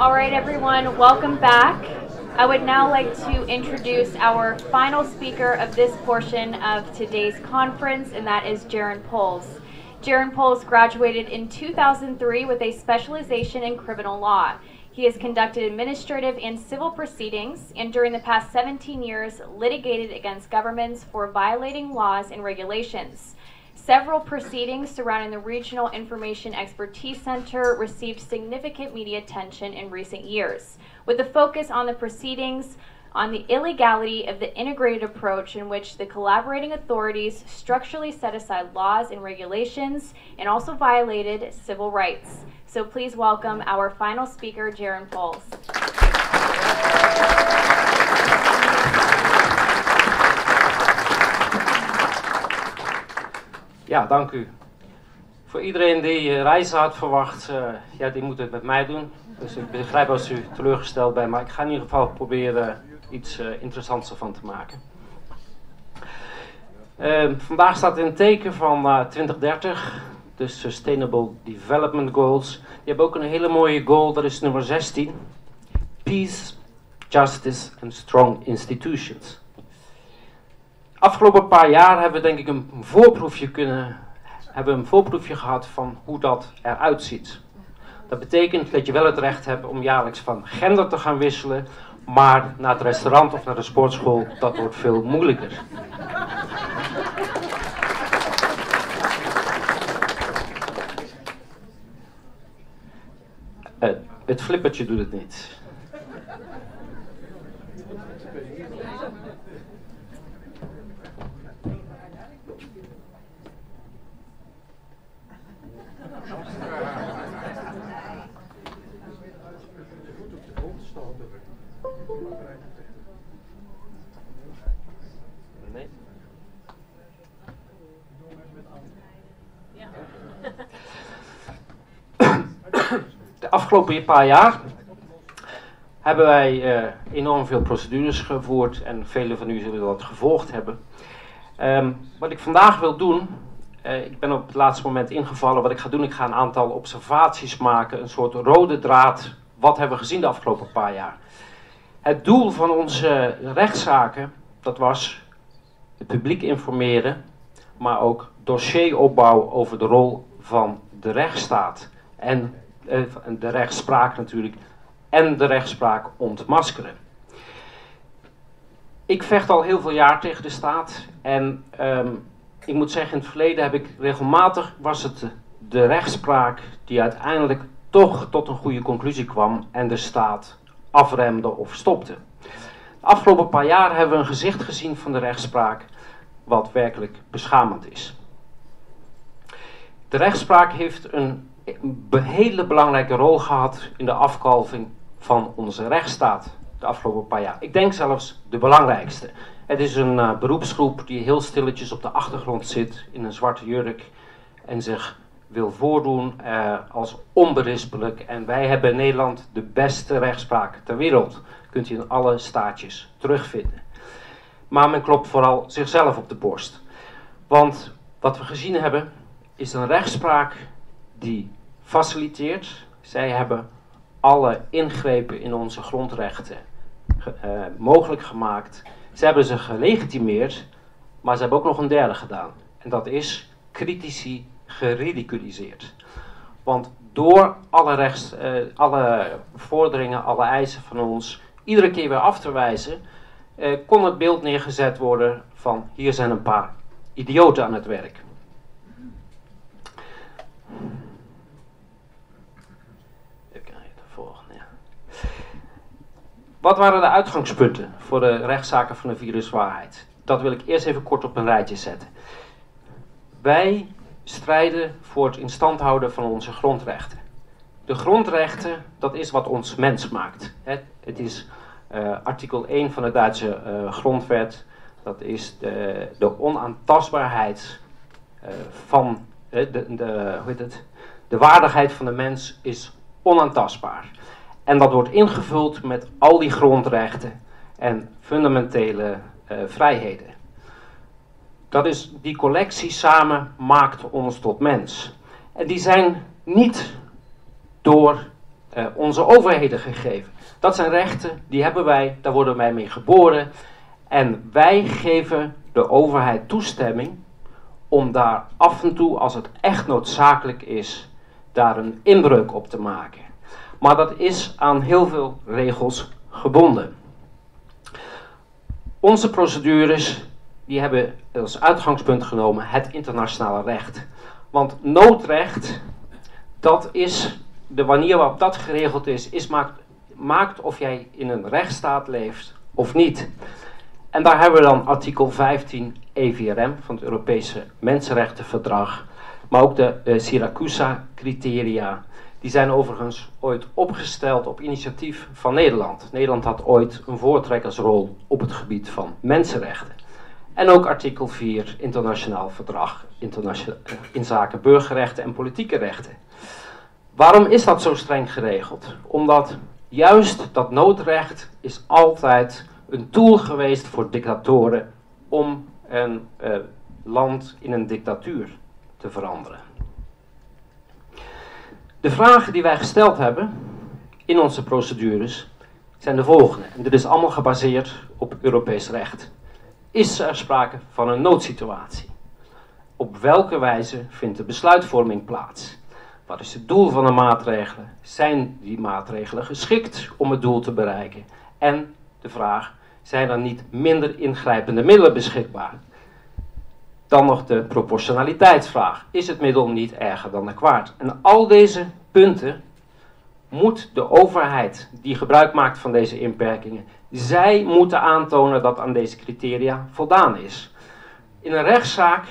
All right, everyone, welcome back. I would now like to introduce our final speaker of this portion of today's conference, and that is Jaron Poles. Jaron Poles graduated in 2003 with a specialization in criminal law. He has conducted administrative and civil proceedings, and during the past 17 years, litigated against governments for violating laws and regulations. Several proceedings surrounding the Regional Information Expertise Center received significant media attention in recent years, with a focus on the proceedings on the illegality of the integrated approach in which the collaborating authorities structurally set aside laws and regulations and also violated civil rights. So please welcome our final speaker, Jaron Poles. Ja, dank u. Voor iedereen die uh, reizen had verwacht, uh, ja, die moet het met mij doen. Dus ik begrijp als u teleurgesteld bent, maar ik ga in ieder geval proberen iets uh, interessants ervan te maken. Ehm, vandaag staat in het teken van 2030, de Sustainable Development Goals. Die hebben ook een hele mooie goal, dat is nummer 16. Peace, Justice and Strong Institutions. Afgelopen paar jaar hebben we denk ik een voorproefje kunnen hebben een voorproefje gehad van hoe dat eruit ziet. Dat betekent dat je wel het recht hebt om jaarlijks van gender te gaan wisselen, maar naar het restaurant of naar de sportschool, dat wordt veel moeilijker. Uh, het flippertje doet het niet. De afgelopen paar jaar hebben wij uh, enorm veel procedures gevoerd en velen van u zullen dat gevolgd hebben. Um, wat ik vandaag wil doen, uh, ik ben op het laatste moment ingevallen. Wat ik ga doen, ik ga een aantal observaties maken, een soort rode draad. Wat hebben we gezien de afgelopen paar jaar? Het doel van onze rechtszaken, dat was het publiek informeren, maar ook dossieropbouw over de rol van de rechtsstaat en de rechtspraak natuurlijk en de rechtspraak ontmaskeren. Ik vecht al heel veel jaar tegen de staat en um, ik moet zeggen in het verleden heb ik regelmatig was het de rechtspraak die uiteindelijk toch tot een goede conclusie kwam en de staat afremde of stopte. De afgelopen paar jaar hebben we een gezicht gezien van de rechtspraak wat werkelijk beschamend is. De rechtspraak heeft een hele belangrijke rol gehad in de afkalving van onze rechtsstaat de afgelopen paar jaar. Ik denk zelfs de belangrijkste. Het is een uh, beroepsgroep die heel stilletjes op de achtergrond zit in een zwarte jurk en zich wil voordoen uh, als onberispelijk. En wij hebben in Nederland de beste rechtspraak ter wereld. Kunt u in alle staatjes terugvinden. Maar men klopt vooral zichzelf op de borst. Want wat we gezien hebben is een rechtspraak die faciliteert. Zij hebben alle ingrepen in onze grondrechten uh, mogelijk gemaakt. Ze hebben ze gelegitimeerd, maar ze hebben ook nog een derde gedaan. En dat is critici geridiculiseerd. Want door alle, rechts, uh, alle vorderingen, alle eisen van ons iedere keer weer af te wijzen, uh, kon het beeld neergezet worden van hier zijn een paar idioten aan het werk. Wat waren de uitgangspunten voor de rechtszaken van de viruswaarheid? Dat wil ik eerst even kort op een rijtje zetten. Wij strijden voor het instand houden van onze grondrechten. De grondrechten, dat is wat ons mens maakt. Het is uh, artikel 1 van de Duitse uh, grondwet. Dat is de, de onaantastbaarheid uh, van de, de, hoe heet het? de waardigheid van de mens is onaantastbaar. En dat wordt ingevuld met al die grondrechten en fundamentele uh, vrijheden. Dat is, die collectie samen maakt ons tot mens. En die zijn niet door uh, onze overheden gegeven. Dat zijn rechten, die hebben wij, daar worden wij mee geboren. En wij geven de overheid toestemming om daar af en toe, als het echt noodzakelijk is, daar een inbreuk op te maken. Maar dat is aan heel veel regels gebonden. Onze procedures die hebben als uitgangspunt genomen het internationale recht. Want noodrecht, dat is de manier waarop dat geregeld is, is maakt, maakt of jij in een rechtsstaat leeft of niet. En daar hebben we dan artikel 15 EVRM van het Europese Mensenrechtenverdrag, maar ook de uh, Siracusa-criteria. Die zijn overigens ooit opgesteld op initiatief van Nederland. Nederland had ooit een voortrekkersrol op het gebied van mensenrechten. En ook artikel 4 internationaal verdrag eh, in zaken burgerrechten en politieke rechten. Waarom is dat zo streng geregeld? Omdat juist dat noodrecht is altijd een tool geweest voor dictatoren om een uh, land in een dictatuur te veranderen. De vragen die wij gesteld hebben in onze procedures zijn de volgende. En dit is allemaal gebaseerd op Europees recht. Is er sprake van een noodsituatie? Op welke wijze vindt de besluitvorming plaats? Wat is het doel van de maatregelen? Zijn die maatregelen geschikt om het doel te bereiken? En de vraag, zijn er niet minder ingrijpende middelen beschikbaar? Dan nog de proportionaliteitsvraag. Is het middel niet erger dan de kwaad? En al deze punten moet de overheid die gebruik maakt van deze inperkingen, zij moeten aantonen dat aan deze criteria voldaan is. In een rechtszaak,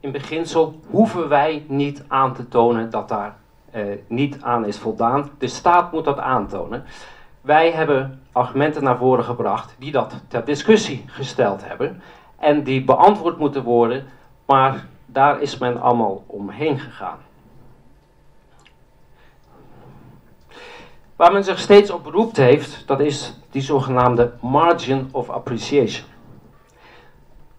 in beginsel, hoeven wij niet aan te tonen dat daar eh, niet aan is voldaan. De staat moet dat aantonen. Wij hebben argumenten naar voren gebracht die dat ter discussie gesteld hebben en die beantwoord moeten worden, maar daar is men allemaal omheen gegaan. Waar men zich steeds op beroept heeft, dat is die zogenaamde margin of appreciation.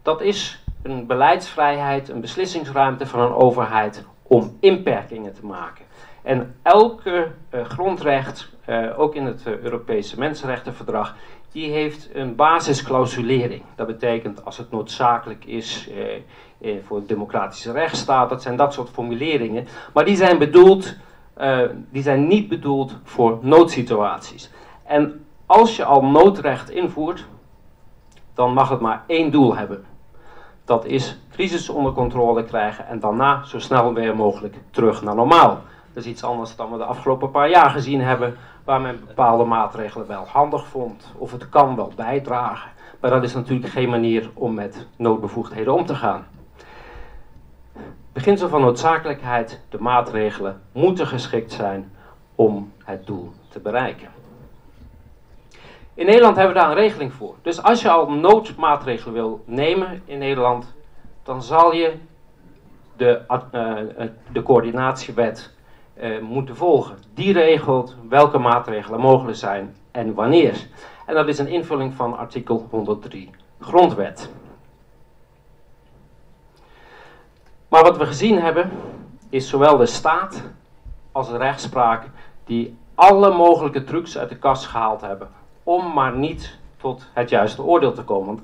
Dat is een beleidsvrijheid, een beslissingsruimte van een overheid om inperkingen te maken. En elke uh, grondrecht, uh, ook in het uh, Europese Mensenrechtenverdrag, die heeft een basisclausulering. Dat betekent als het noodzakelijk is voor een democratische rechtsstaat, dat zijn dat soort formuleringen. Maar die zijn bedoeld uh, die zijn niet bedoeld voor noodsituaties. En als je al noodrecht invoert, dan mag het maar één doel hebben. Dat is crisis onder controle krijgen en daarna zo snel weer mogelijk terug naar normaal. Dat is iets anders dan we de afgelopen paar jaar gezien hebben, waar men bepaalde maatregelen wel handig vond, of het kan wel bijdragen. Maar dat is natuurlijk geen manier om met noodbevoegdheden om te gaan. Beginsel van noodzakelijkheid, de maatregelen moeten geschikt zijn om het doel te bereiken. In Nederland hebben we daar een regeling voor. Dus als je al noodmaatregelen wil nemen in Nederland, dan zal je de, uh, de coördinatiewet uh, moeten volgen. Die regelt welke maatregelen mogelijk zijn en wanneer. En dat is een invulling van artikel 103 Grondwet. Maar wat we gezien hebben, is zowel de staat als de rechtspraak die alle mogelijke trucs uit de kast gehaald hebben om maar niet tot het juiste oordeel te komen. Want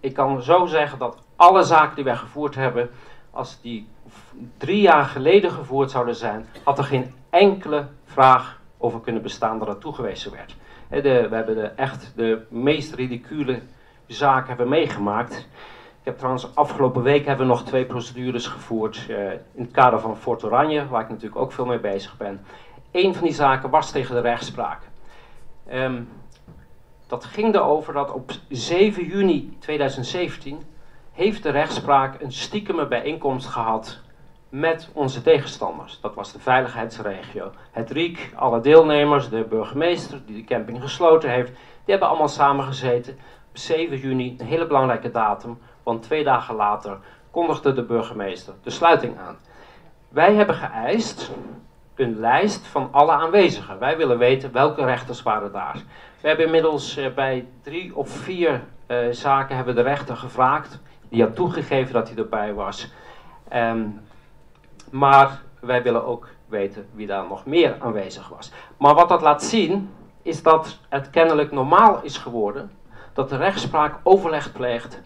ik kan zo zeggen dat alle zaken die wij gevoerd hebben, als die drie jaar geleden gevoerd zouden zijn, had er geen enkele vraag over kunnen bestaan dat er toegewezen werd. We hebben de, echt de meest ridicule zaken hebben meegemaakt. Ik heb trouwens afgelopen week hebben we nog twee procedures gevoerd uh, in het kader van Fort Oranje, waar ik natuurlijk ook veel mee bezig ben. Een van die zaken was tegen de rechtspraak. Um, dat ging erover dat op 7 juni 2017 heeft de rechtspraak een stiekeme bijeenkomst gehad met onze tegenstanders. Dat was de veiligheidsregio. Het RIEK, alle deelnemers, de burgemeester die de camping gesloten heeft, die hebben allemaal samengezeten op 7 juni, een hele belangrijke datum, want twee dagen later kondigde de burgemeester de sluiting aan. Wij hebben geëist een lijst van alle aanwezigen. Wij willen weten welke rechters waren daar. We hebben inmiddels uh, bij drie of vier uh, zaken hebben de rechter gevraagd. Die had toegegeven dat hij erbij was. Um, maar wij willen ook weten wie daar nog meer aanwezig was. Maar wat dat laat zien, is dat het kennelijk normaal is geworden dat de rechtspraak overleg pleegt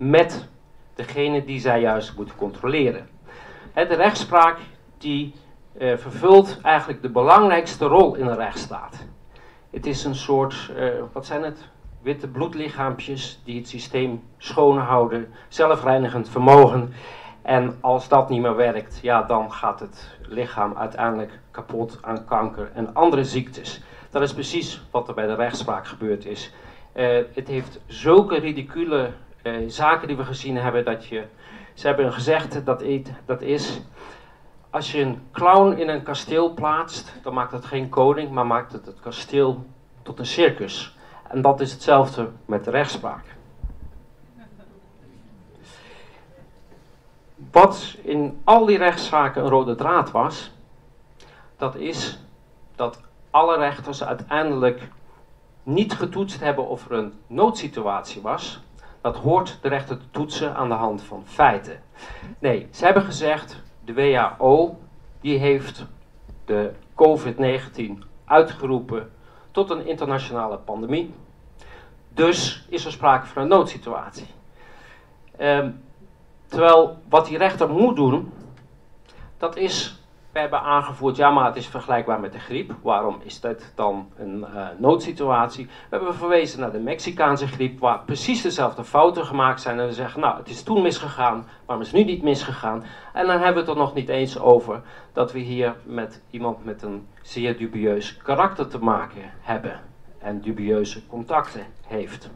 met degene die zij juist moet controleren. De rechtspraak die uh, vervult eigenlijk de belangrijkste rol in een rechtsstaat. Het is een soort, uh, wat zijn het? Witte bloedlichaampjes die het systeem schoonhouden, zelfreinigend vermogen. En als dat niet meer werkt, ja, dan gaat het lichaam uiteindelijk kapot aan kanker en andere ziektes. Dat is precies wat er bij de rechtspraak gebeurd is. Uh, het heeft zulke ridicule zaken die we gezien hebben dat je. Ze hebben gezegd dat, dat is. Als je een clown in een kasteel plaatst, dan maakt het geen koning, maar maakt het het kasteel tot een circus. En dat is hetzelfde met de rechtspraak. Wat in al die rechtszaken een rode draad was, dat is dat alle rechters uiteindelijk niet getoetst hebben of er een noodsituatie was. Dat hoort de rechter te toetsen aan de hand van feiten. Nee, ze hebben gezegd, de WHO die heeft de COVID-19 uitgeroepen tot een internationale pandemie. Dus is er sprake van een noodsituatie. Um, terwijl wat die rechter moet doen, dat is we hebben aangevoerd, ja maar het is vergelijkbaar met de griep. Waarom is dat dan een uh, noodsituatie? We hebben verwezen naar de Mexicaanse griep, waar precies dezelfde fouten gemaakt zijn. En we zeggen, nou het is toen misgegaan, waarom is het nu niet misgegaan? En dan hebben we het er nog niet eens over dat we hier met iemand met een zeer dubieus karakter te maken hebben. En dubieuze contacten heeft.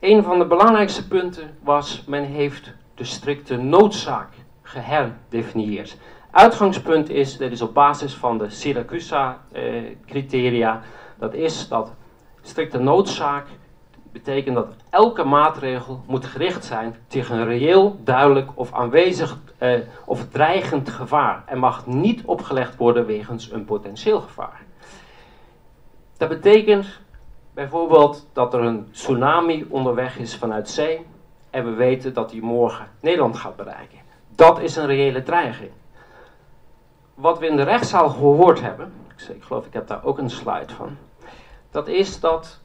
Een van de belangrijkste punten was, men heeft de strikte noodzaak geherdefinieerd. Uitgangspunt is, dit is op basis van de Siracusa-criteria, dat is dat strikte noodzaak betekent dat elke maatregel moet gericht zijn tegen een reëel, duidelijk of aanwezig eh, of dreigend gevaar en mag niet opgelegd worden wegens een potentieel gevaar. Dat betekent bijvoorbeeld dat er een tsunami onderweg is vanuit zee en we weten dat hij morgen Nederland gaat bereiken. Dat is een reële dreiging. Wat we in de rechtszaal gehoord hebben, ik geloof ik heb daar ook een slide van, dat is dat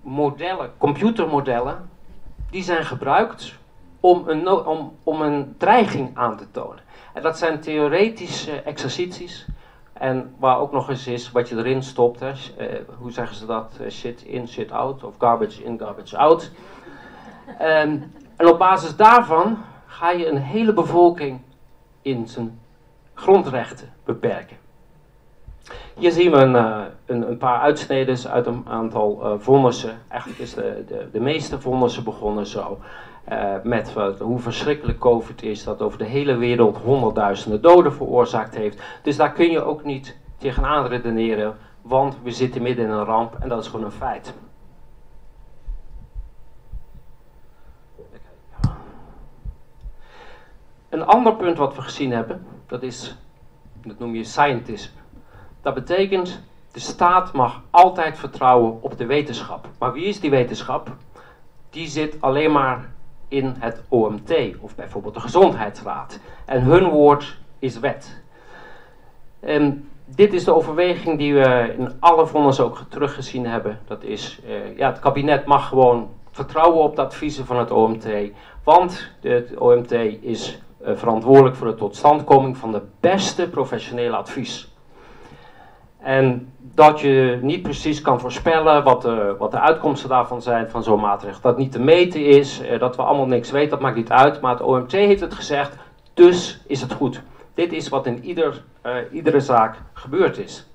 modellen, computermodellen, die zijn gebruikt om een, om, om een dreiging aan te tonen. En dat zijn theoretische exercities. En waar ook nog eens is wat je erin stopt. Hè, uh, hoe zeggen ze dat? Uh, shit in, shit out. Of garbage in, garbage out. Ehm, en op basis daarvan ga je een hele bevolking in zijn grondrechten beperken. Hier zien we een, uh, een, een, paar uitsneden uit een aantal uh, vonnissen. Eigenlijk is de, de, de meeste vonnissen begonnen zo. Uh, met hoe verschrikkelijk COVID is, dat over de hele wereld honderdduizenden doden veroorzaakt heeft. Dus daar kun je ook niet tegenaan redeneren, want we zitten midden in een ramp en dat is gewoon een feit. Een ander punt wat we gezien hebben, dat is, dat noem je scientism. Dat betekent, de staat mag altijd vertrouwen op de wetenschap. Maar wie is die wetenschap? Die zit alleen maar in het OMT of bijvoorbeeld de Gezondheidsraad. En hun woord is wet. En dit is de overweging die we in alle vonnissen ook teruggezien hebben. Dat is, uh, ja, het kabinet mag gewoon vertrouwen op de adviezen van het OMT. Want het OMT is verantwoordelijk voor de totstandkoming van de beste professionele advies. En dat je niet precies kan voorspellen wat de, wat de uitkomsten daarvan zijn van zo'n maatregel. Dat niet te meten is, uh, dat we allemaal niks weten, dat maakt niet uit. Maar het OMT heeft het gezegd, dus is het goed. Dit is wat in ieder, uh, iedere zaak gebeurd is.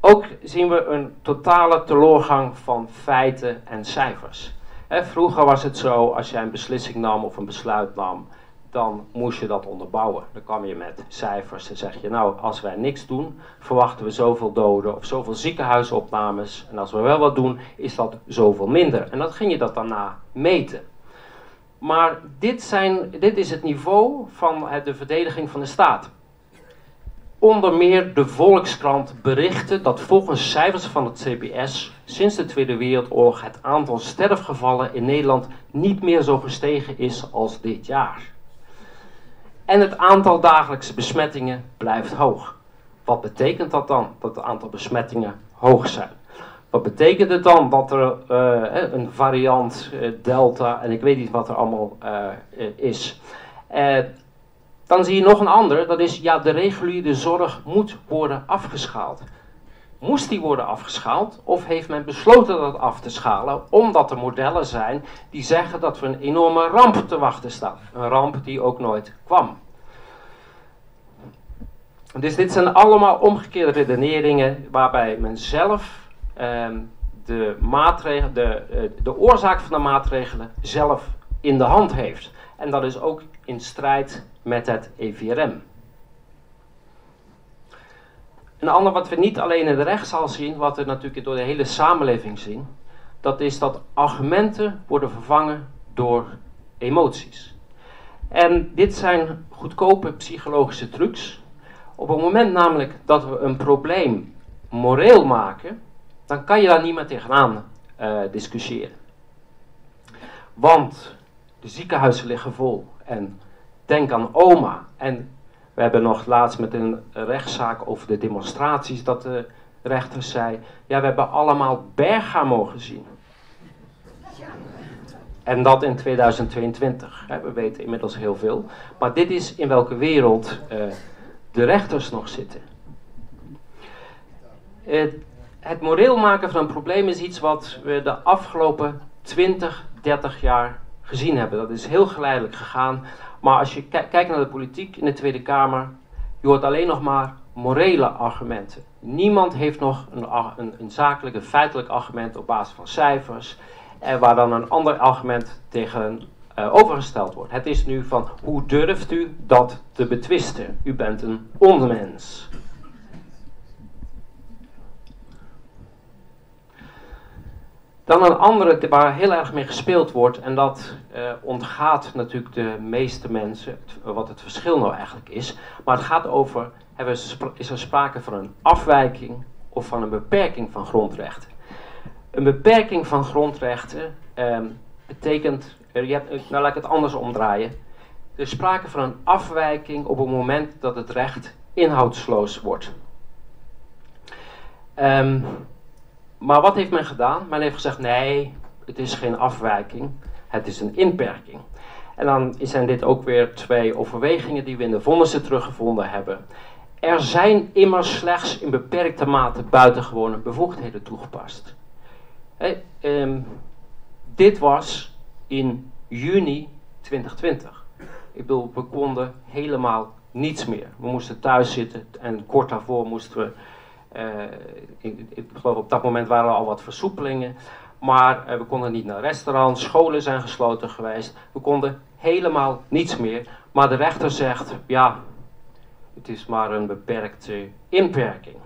Ook zien we een totale teloorgang van feiten en cijfers vroeger was het zo, als jij een beslissing nam of een besluit nam, dan moest je dat onderbouwen. Dan kwam je met cijfers en zeg je, nou, als wij niks doen, verwachten we zoveel doden of zoveel ziekenhuisopnames. En als we wel wat doen, is dat zoveel minder. En dan ging je dat daarna meten. Maar dit, zijn, dit is het niveau van de verdediging van de staat. Onder meer de Volkskrant berichtte dat volgens cijfers van het CBS sinds de Tweede Wereldoorlog het aantal sterfgevallen in Nederland niet meer zo gestegen is als dit jaar. En het aantal dagelijkse besmettingen blijft hoog. Wat betekent dat dan, dat het aantal besmettingen hoog zijn? Wat betekent het dan dat er uh, een variant uh, Delta en ik weet niet wat er allemaal uh, is? Dan zie je nog een andere, dat is ja, de reguliere zorg moet worden afgeschaald. Moest die worden afgeschaald of heeft men besloten dat af te schalen omdat er modellen zijn die zeggen dat we een enorme ramp te wachten staan? Een ramp die ook nooit kwam. Dus dit zijn allemaal omgekeerde redeneringen waarbij men zelf ehm, de, maatregelen, de, eh, de oorzaak van de maatregelen zelf in de hand heeft. En dat is ook in strijd met het EVRM. Een ander wat we niet alleen in de rechtszaal zien, wat we natuurlijk door de hele samenleving zien, dat is dat argumenten worden vervangen door emoties. En dit zijn goedkope psychologische trucs. Op het moment namelijk dat we een probleem moreel maken, dan kan je daar niet meer tegenaan uh, discussiëren. Want de ziekenhuizen liggen vol en denk aan oma en we hebben nog laatst met een rechtszaak over de demonstraties dat de rechter zei: Ja, we hebben allemaal Bergamo gezien. En dat in 2022. We weten inmiddels heel veel. Maar dit is in welke wereld uh, de rechters nog zitten. Het, het moreel maken van een probleem is iets wat we de afgelopen 20, 30 jaar gezien hebben. Dat is heel geleidelijk gegaan. Maar als je kijkt naar de politiek in de Tweede Kamer, je hoort alleen nog maar morele argumenten. Niemand heeft nog een, een, zakelijk, een feitelijk argument op basis van cijfers. En waar dan een ander argument tegen uh, overgesteld wordt. Het is nu van hoe durft u dat te betwisten? U bent een onmens. Dan een andere waar heel erg mee gespeeld wordt, en dat uh, ontgaat natuurlijk de meeste mensen, wat het verschil nou eigenlijk is. Maar het gaat over, hebben, is er sprake van een afwijking of van een beperking van grondrechten? Een beperking van grondrechten um, betekent, uh, je hebt, nou laat ik het anders omdraaien. Er is sprake van een afwijking op het moment dat het recht inhoudsloos wordt. Um, maar wat heeft men gedaan? Men heeft gezegd: nee, het is geen afwijking, het is een inperking. En dan zijn dit ook weer twee overwegingen die we in de vonnissen teruggevonden hebben. Er zijn immers slechts in beperkte mate buitengewone bevoegdheden toegepast. Um, dit was in juni 2020. Ik bedoel, we konden helemaal niets meer. We moesten thuis zitten en kort daarvoor moesten we ik, ik, geloof op dat moment waren er al wat versoepelingen. Maar uh, we konden niet naar restaurants, scholen zijn gesloten geweest. We konden helemaal niets meer. Maar de rechter zegt, ja, het is maar een beperkte inperking.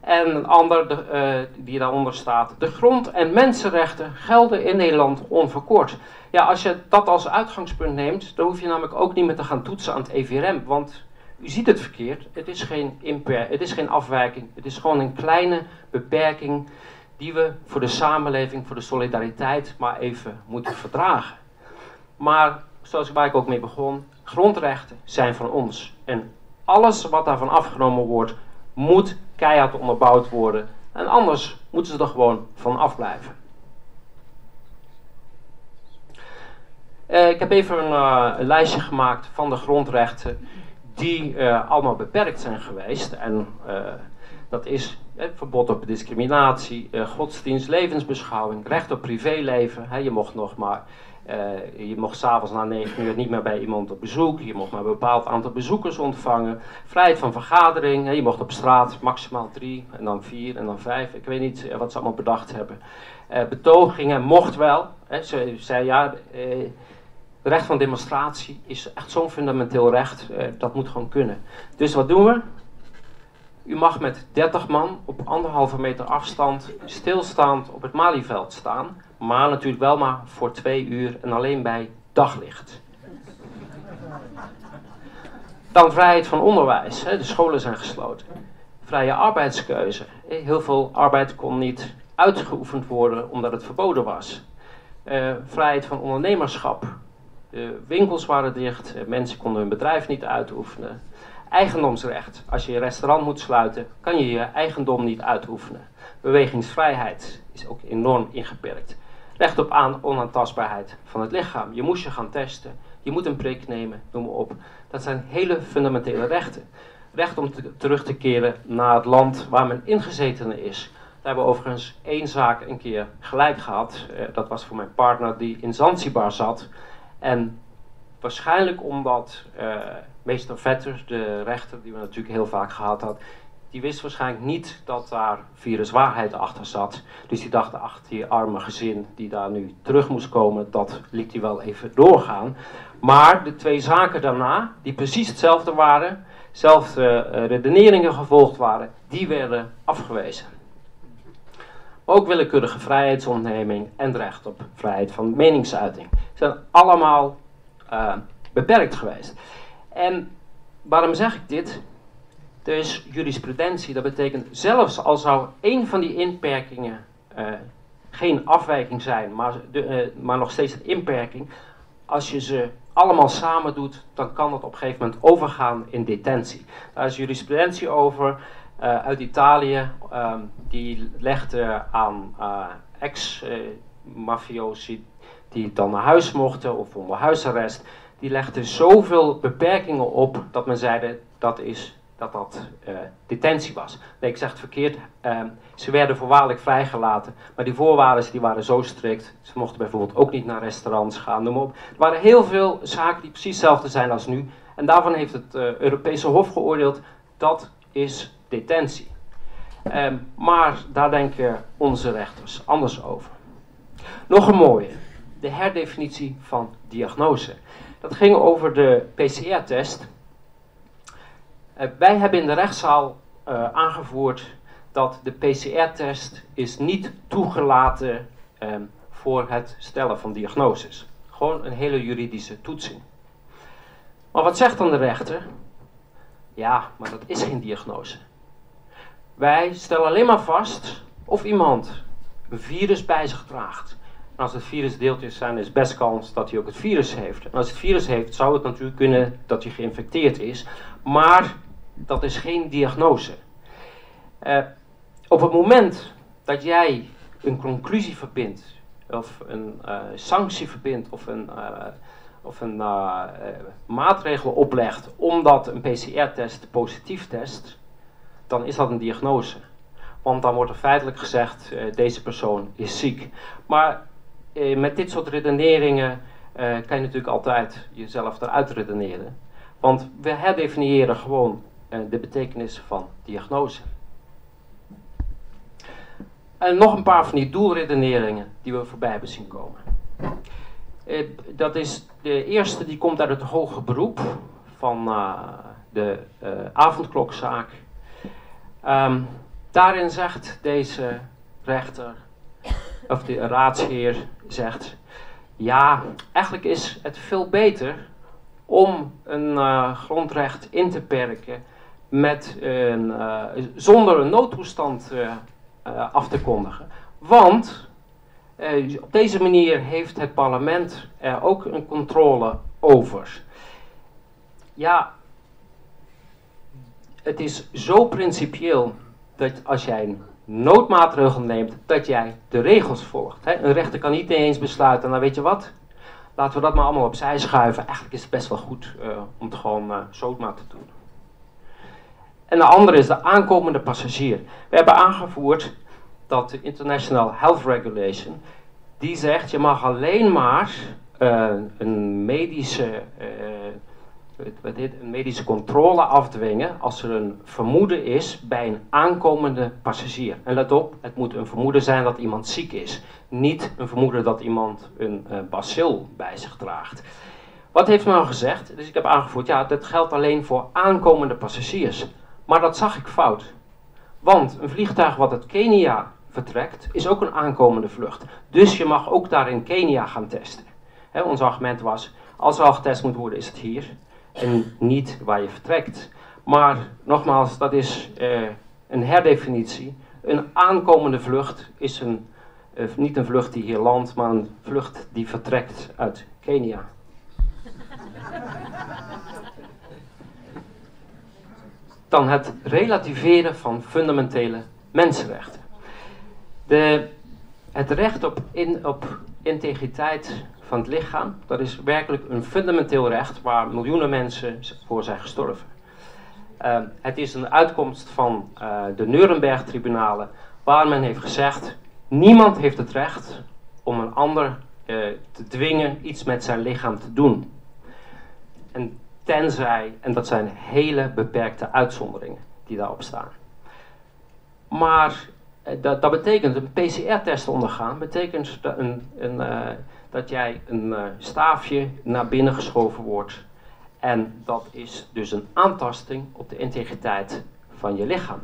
En een ander de, uh, die daaronder staat. De grond- en mensenrechten gelden in Nederland onverkort. Ja, als je dat als uitgangspunt neemt, dan hoef je namelijk ook niet meer te gaan toetsen aan het EVRM. Want u ziet het verkeerd. Het is geen, imper, het is geen afwijking. Het is gewoon een kleine beperking die we voor de samenleving, voor de solidariteit maar even moeten verdragen. Maar zoals waar ik ook mee begon, grondrechten zijn van ons. En alles wat daarvan afgenomen wordt, moet keihard onderbouwd worden. En anders moeten ze er gewoon van afblijven. Uh, ik heb even een, uh, een lijstje gemaakt van de grondrechten die uh, allemaal beperkt zijn geweest. En uh, dat is eh, verbod op discriminatie, godsdienst, levensbeschouwing, recht op privéleven. Hè, je mocht nog maar, je mocht s'avonds na negen uur niet meer bij iemand op bezoek. Je mocht maar een bepaald aantal bezoekers ontvangen. Vrijheid van vergadering. Hè, je mocht op straat maximaal drie en dan vier en dan vijf. Ik weet niet wat ze allemaal bedacht hebben. betogingen mocht wel. Hè, ze zei ja recht van demonstratie is echt zo'n fundamenteel recht, eh, dat moet gewoon kunnen. Dus wat doen we? U mag met 30 man op anderhalve meter afstand stilstaand op het Malieveld staan, maar natuurlijk wel maar voor twee uur en alleen bij daglicht. Dan vrijheid van onderwijs. Hè, de scholen zijn gesloten. Vrije arbeidskeuze. Heel veel arbeid kon niet uitgeoefend worden omdat het verboden was. Uh, vrijheid van ondernemerschap. De winkels waren dicht, mensen konden hun bedrijf niet uitoefenen. Eigendomsrecht. Als je je restaurant moet sluiten, kan je je eigendom niet uitoefenen. Bewegingsvrijheid is ook enorm ingeperkt. Recht op aan onaantastbaarheid van het lichaam. Je moest je gaan testen, je moet een prik nemen, noem maar op. Dat zijn hele fundamentele rechten. Recht om terug te keren naar het land waar men ingezetene is. Daar hebben we overigens één zaak een keer gelijk gehad. Eh, dat was voor mijn partner die in Zanzibar zat. En waarschijnlijk omdat uh, meester Vetter, de rechter die we natuurlijk heel vaak gehad had, die wist waarschijnlijk niet dat daar viruswaarheid achter zat. Dus die dacht, ach, die arme gezin die daar nu terug moest komen, dat liet hij wel even doorgaan. Maar de twee zaken daarna, die precies hetzelfde waren, dezelfde uh, redeneringen gevolgd waren, die werden afgewezen. Ook willekeurige vrijheidsontneming en recht op vrijheid van meningsuiting zijn allemaal uh, beperkt geweest. En waarom zeg ik dit? Dus jurisprudentie, dat betekent zelfs al zou één van die inperkingen uh, geen afwijking zijn, maar, de, uh, maar nog steeds een inperking, als je ze allemaal samen doet, dan kan dat op een gegeven moment overgaan in detentie. Daar is jurisprudentie over uh, uit Italië, um, die legde aan ex-mafiosi die dan naar huis mochten of onder huisarrest, die legden zoveel beperkingen op dat men zeide dat is dat dat uh, detentie was. Nee, ik zeg het verkeerd. Uh, ze werden voorwaardelijk vrijgelaten, maar die voorwaarden die waren zo strikt. Ze mochten bijvoorbeeld ook niet naar restaurants gaan, noem op. Er waren heel veel zaken die precies hetzelfde zijn als nu. En daarvan heeft het Europese Hof geoordeeld, dat is detentie. Um, maar daar denken onze rechters anders over. Nog een mooie de herdefinitie van diagnose. Dat ging over de PCR-test. Uh, wij hebben in de rechtszaal uh, aangevoerd dat de PCR-test is niet toegelaten uh, voor het stellen van diagnoses. Gewoon een hele juridische toetsing. Maar wat zegt dan de rechter? Ja, maar dat is geen diagnose. Wij stellen alleen maar vast of iemand een virus bij zich draagt als het virus deeltjes zijn, is best kans dat hij ook het virus heeft. En als het virus heeft, zou het natuurlijk kunnen dat hij geïnfecteerd is. Maar dat is geen diagnose. Uh, op het moment dat jij een conclusie verbindt, of een uh, sanctie verbindt, of een, uh, of een maatregel oplegt omdat een PCR-test positief test, dan is dat een diagnose. Want dan wordt er feitelijk gezegd, deze persoon is ziek. Maar eh, met dit soort redeneringen eh, kan je natuurlijk altijd jezelf eruit redeneren. Want we herdefiniëren gewoon eh, de betekenis van diagnose. En nog een paar van die doelredeneringen die we voorbij hebben zien komen. Eh, dat is de eerste die komt uit het hoge beroep van de avondklokzaak. Um, daarin zegt deze rechter of de raadsheer zegt, ja, eigenlijk is het veel beter om een uh, grondrecht in te perken met een, uh, zonder een noodtoestand uh, af te kondigen. Want op deze manier heeft het parlement er ook een controle over. Ja, het is zo principieel dat als jij een noodmaatregel neemt, dat jij de regels volgt. Een rechter kan niet ineens besluiten, nou weet je wat, laten we dat maar allemaal opzij schuiven. Eigenlijk is het best wel goed uh, om het gewoon uh, te doen. En de andere is de aankomende passagier. We hebben aangevoerd dat de International Health Regulation, die zegt je mag alleen maar uh, een medische wat dit, een medische controle afdwingen als er een vermoeden is bij een aankomende passagier. En let op, het moet een vermoeden zijn dat iemand ziek is. Niet een vermoeden dat iemand een uh, bacil bij zich draagt. Wat heeft men al gezegd? Dus ik heb aangevoerd, ja, dat geldt alleen voor aankomende passagiers. Maar dat zag ik fout. Want een vliegtuig wat uit Kenia vertrekt, is ook een aankomende vlucht. Dus je mag ook daar in Kenia gaan testen. ons argument was, als er al getest moet worden, is het hier. En niet waar je vertrekt. Maar nogmaals, dat is uh, een herdefinitie. Een aankomende vlucht is een, uh, niet een vlucht die hier landt, maar een vlucht die vertrekt uit Kenia. Dan het relativeren van fundamentele mensenrechten. De, het recht op, in, op integriteit van het lichaam, dat is werkelijk een fundamenteel recht waar miljoenen mensen voor zijn gestorven. Uh, het is een uitkomst van uh, de Nuremberg-tribunalen, waar men heeft gezegd: niemand heeft het recht om een ander uh, te dwingen iets met zijn lichaam te doen. En tenzij, en dat zijn hele beperkte uitzonderingen die daarop staan. Maar dat, dat, betekent een PCR-test ondergaan, betekent een, een, dat jij een staafje naar binnen geschoven wordt en dat is dus een aantasting op de integriteit van je lichaam.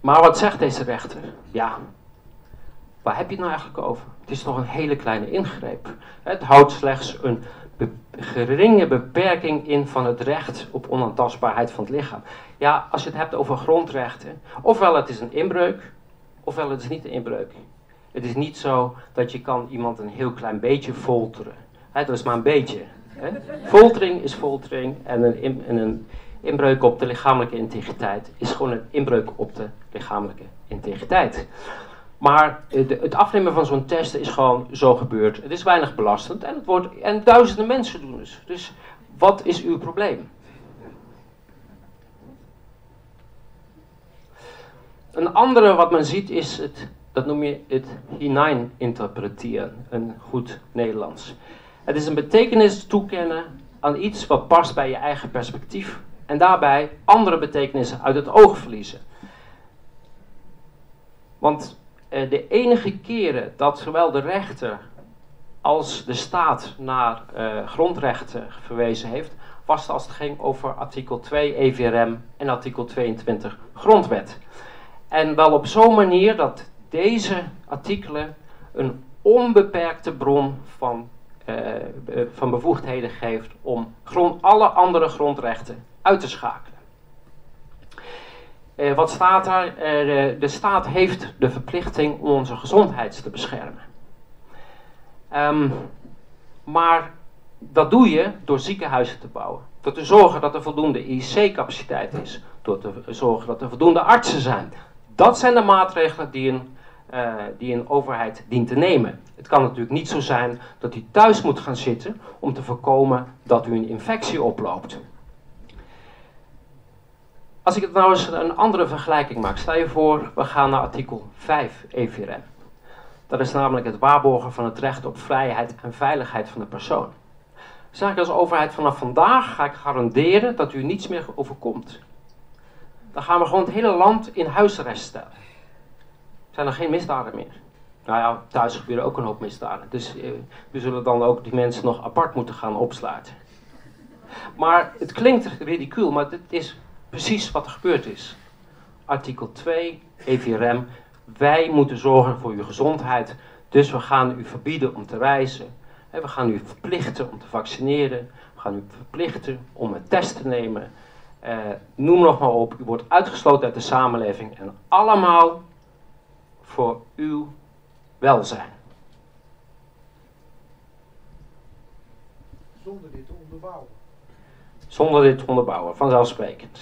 Maar wat zegt deze rechter? Ja, waar heb je het nou eigenlijk over? Het is toch een hele kleine ingreep. Het houdt slechts een geringe beperking in van het recht op onaantastbaarheid van het lichaam. Ja, als je het hebt over grondrechten, ofwel het is een inbreuk, ofwel het is niet een inbreuk. Het is niet zo dat je kan iemand een heel klein beetje folteren. dat is maar een beetje. Foltering is foltering en een, een inbreuk op de lichamelijke integriteit is gewoon een inbreuk op de lichamelijke integriteit. Maar het afnemen van zo'n test is gewoon zo gebeurd. Het is weinig belastend en, het wordt, en duizenden mensen doen het. Dus wat is uw probleem? Een andere wat men ziet is het, dat noem je het hinein interpreteren, een goed Nederlands. Het is een betekenis toekennen aan iets wat past bij je eigen perspectief en daarbij andere betekenissen uit het oog verliezen. Want eh, de enige keren dat zowel de rechter als de staat naar eh, grondrechten verwezen heeft, was als het ging over artikel 2 EVRM en artikel 22 Grondwet. En wel op zo'n manier dat deze artikelen een onbeperkte bron van eh, eh, van bevoegdheden geeft om grond, alle andere grondrechten uit te schakelen. Uh, wat staat daar? De, staat heeft de verplichting om onze gezondheid te beschermen. Um, maar dat doe je door ziekenhuizen te bouwen. Door te zorgen dat er voldoende IC-capaciteit is. Door te zorgen dat er voldoende artsen zijn. Dat zijn de maatregelen die een uh, die een overheid dient te nemen. Het kan natuurlijk niet zo zijn dat u thuis moet gaan zitten om te voorkomen dat u een infectie oploopt. Als ik het nou eens een andere vergelijking maak, stel je voor, we gaan naar artikel 5 EVRM. Dat is namelijk het waarborgen van het recht op vrijheid en veiligheid van de persoon. Zeg ik als overheid vanaf vandaag ga ik garanderen dat u niets meer overkomt. Dan gaan we gewoon het hele land in huisarrest stellen zijn er geen misdaden meer. Nou ja, thuis gebeuren ook een hoop misdaden. Dus eh, we zullen dan ook die mensen nog apart moeten gaan opsluiten. Maar het klinkt ridicuul, maar dit is precies wat er gebeurd is. Artikel 2, EVRM. Wij moeten zorgen voor uw gezondheid. Dus we gaan u verbieden om te reizen. We gaan u verplichten om te vaccineren. We gaan u verplichten om een test te nemen. Uh, noem nog maar op. U wordt uitgesloten uit de samenleving. En allemaal voor uw welzijn. Zonder dit te onderbouwen. Zonder dit te onderbouwen, vanzelfsprekend.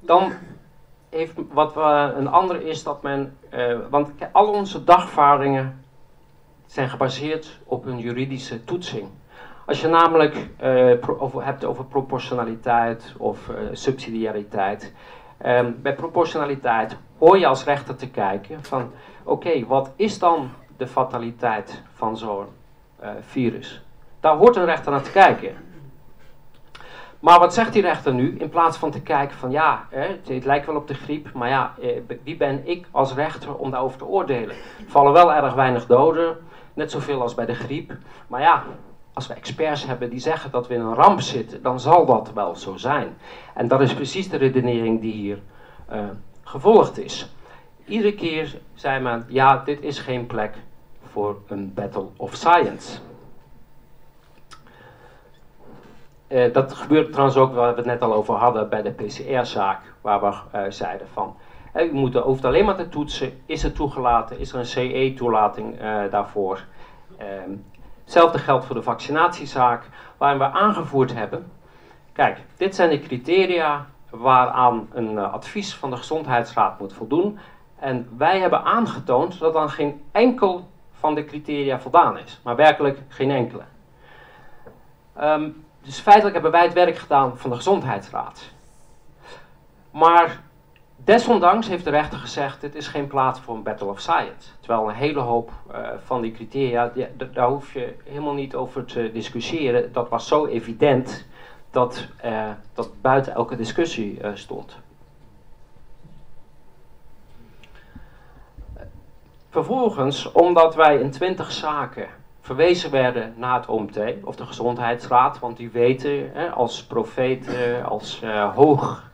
Dan heeft wat we, een andere is dat men, uh, want al onze dagvaringen zijn gebaseerd op een juridische toetsing. Als je namelijk over, hebt over proportionaliteit of uh, subsidiariteit, Um, bij proportionaliteit hoor je als rechter te kijken van oké, wat is dan de fataliteit van zo'n uh, virus? Daar hoort een rechter naar te kijken. Maar wat zegt die rechter nu? In plaats van te kijken van ja, hè, het, lijkt wel op de griep, maar ja, eh, wie ben ik als rechter om daarover te oordelen? Er vallen wel erg weinig doden, net zoveel als bij de griep. Maar ja, als we experts hebben die zeggen dat we in een ramp zitten, dan zal dat wel zo zijn. En dat is precies de redenering die hier uh, gevolgd is. Iedere keer zei men, ja, dit is geen plek voor een battle of science. uh, dat gebeurt trouwens ook waar we het net al over hadden bij de PCR-zaak, waar we uh, zeiden van, u moet, hoeft alleen maar te toetsen, is het toegelaten, is er een CE-toelating daarvoor. Ehm, hetzelfde geldt voor de vaccinatiezaak, waarin we aangevoerd hebben, kijk, dit zijn de criteria waaraan een advies van de Gezondheidsraad moet voldoen. En wij hebben aangetoond dat dan geen enkel van de criteria voldaan is, maar werkelijk geen enkele. Um, dus feitelijk hebben wij het werk gedaan van de Gezondheidsraad. Maar desondanks heeft de rechter gezegd: dit is geen plaats voor een battle of science. Terwijl een hele hoop uh, van die criteria, daar hoef je helemaal niet over te discussiëren. Dat was zo evident dat uh, dat buiten elke discussie uh, stond. Vervolgens, omdat wij in twintig zaken verwezen werden naar het OMT of de Gezondheidsraad, want die weten hè, als profeten, als hoog,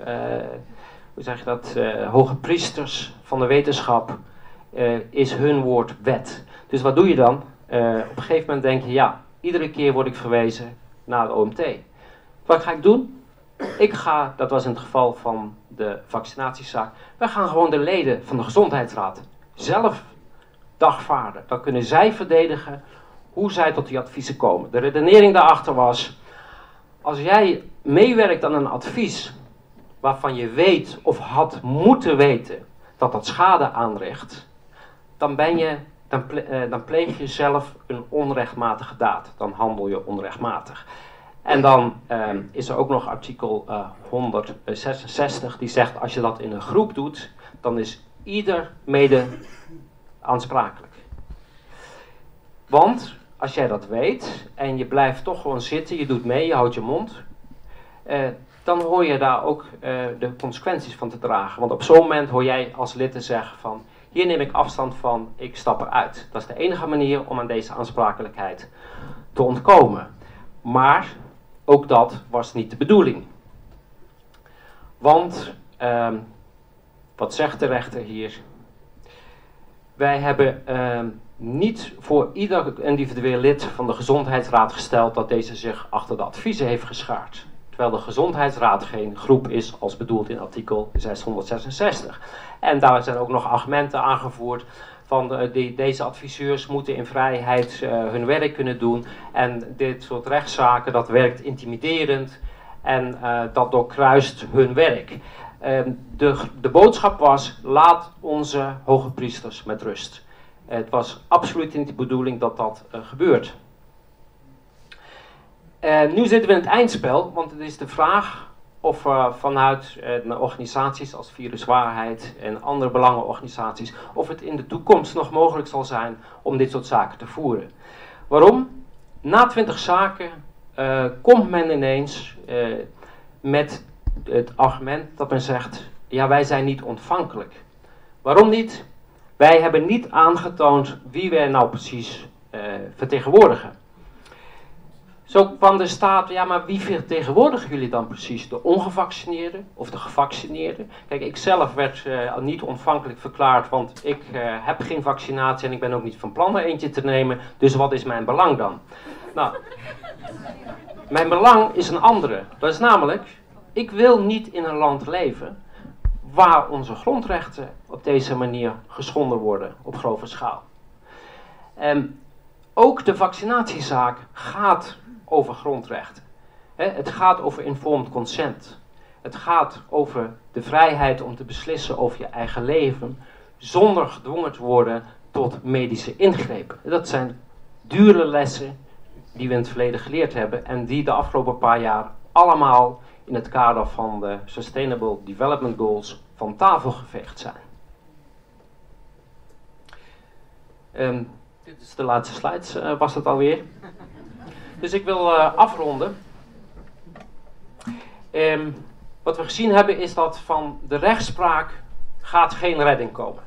hoe zeg je dat, uh, hoge priesters van de wetenschap, is hun woord wet. Dus wat doe je dan? op een gegeven moment denk je, ja, iedere keer word ik verwezen naar het OMT. Wat ga ik doen? Ik ga, dat was in het geval van de vaccinatiezaak, we gaan gewoon de leden van de Gezondheidsraad zelf dagvaarden. Dan kunnen zij verdedigen hoe zij tot die adviezen komen. De redenering daarachter was, als jij meewerkt aan een advies waarvan je weet of had moeten weten dat dat schade aanricht, dan, ben je, dan, eh, dan pleeg je zelf een onrechtmatige daad. Dan handel je onrechtmatig. En dan eh, is er ook nog artikel uh, eh, 166 die zegt als je dat in een groep doet, dan is ieder mede aansprakelijk. Want als jij dat weet en je blijft toch gewoon zitten, je doet mee, je houdt je mond, eh, dan hoor je daar ook eh, de consequenties van te dragen. Want op zo'n moment hoor jij als lid te zeggen van, hier neem ik afstand van, ik stap eruit. Dat is de enige manier om aan deze aansprakelijkheid te ontkomen. Maar ook dat was niet de bedoeling. Want, ehm, wat zegt de rechter hier? Wij hebben ehm, niet voor ieder individueel lid van de Gezondheidsraad gesteld dat deze zich achter de adviezen heeft geschaard. Terwijl de Gezondheidsraad geen groep is als bedoeld in artikel 666. En daar zijn ook nog argumenten aangevoerd van de, deze adviseurs moeten in vrijheid uh, hun werk kunnen doen. En dit soort rechtszaken, dat werkt intimiderend en uh, dat doorkruist hun werk. Uh, de, de boodschap was, laat onze hoge priesters met rust. Het was absoluut niet de bedoeling dat dat uh, gebeurt. En nu zitten we in het eindspel, want het is de vraag of uh, vanuit uh, organisaties als Viruswaarheid en andere belangenorganisaties, of het in de toekomst nog mogelijk zal zijn om dit soort zaken te voeren. Waarom? Na twintig zaken komt men ineens met het argument dat men zegt, ja wij zijn niet ontvankelijk. Waarom niet? Wij hebben niet aangetoond wie wij nou precies vertegenwoordigen. Zo kwam de staat, ja maar wie vertegenwoordigen jullie dan precies? De ongevaccineerden of de gevaccineerden? Kijk, ik zelf werd uh, niet ontvankelijk verklaard, want ik uh, heb geen vaccinatie en ik ben ook niet van plan er eentje te nemen. Dus wat is mijn belang dan? Nou, mijn belang is een andere. Dat is namelijk, ik wil niet in een land leven waar onze grondrechten op deze manier geschonden worden op grove schaal. En ook de vaccinatiezaak gaat over grondrechten. Het gaat over informed consent. Het gaat over de vrijheid om te beslissen over je eigen leven zonder gedwongen te worden tot medische ingrepen. Dat zijn dure lessen die we in het verleden geleerd hebben en die de afgelopen paar jaar allemaal in het kader van de Sustainable Development Goals van tafel geveegd zijn. Um, dit is de laatste slide, uh, was het alweer. Dus ik wil uh, afronden. Um, wat we gezien hebben is dat van de rechtspraak gaat geen redding komen.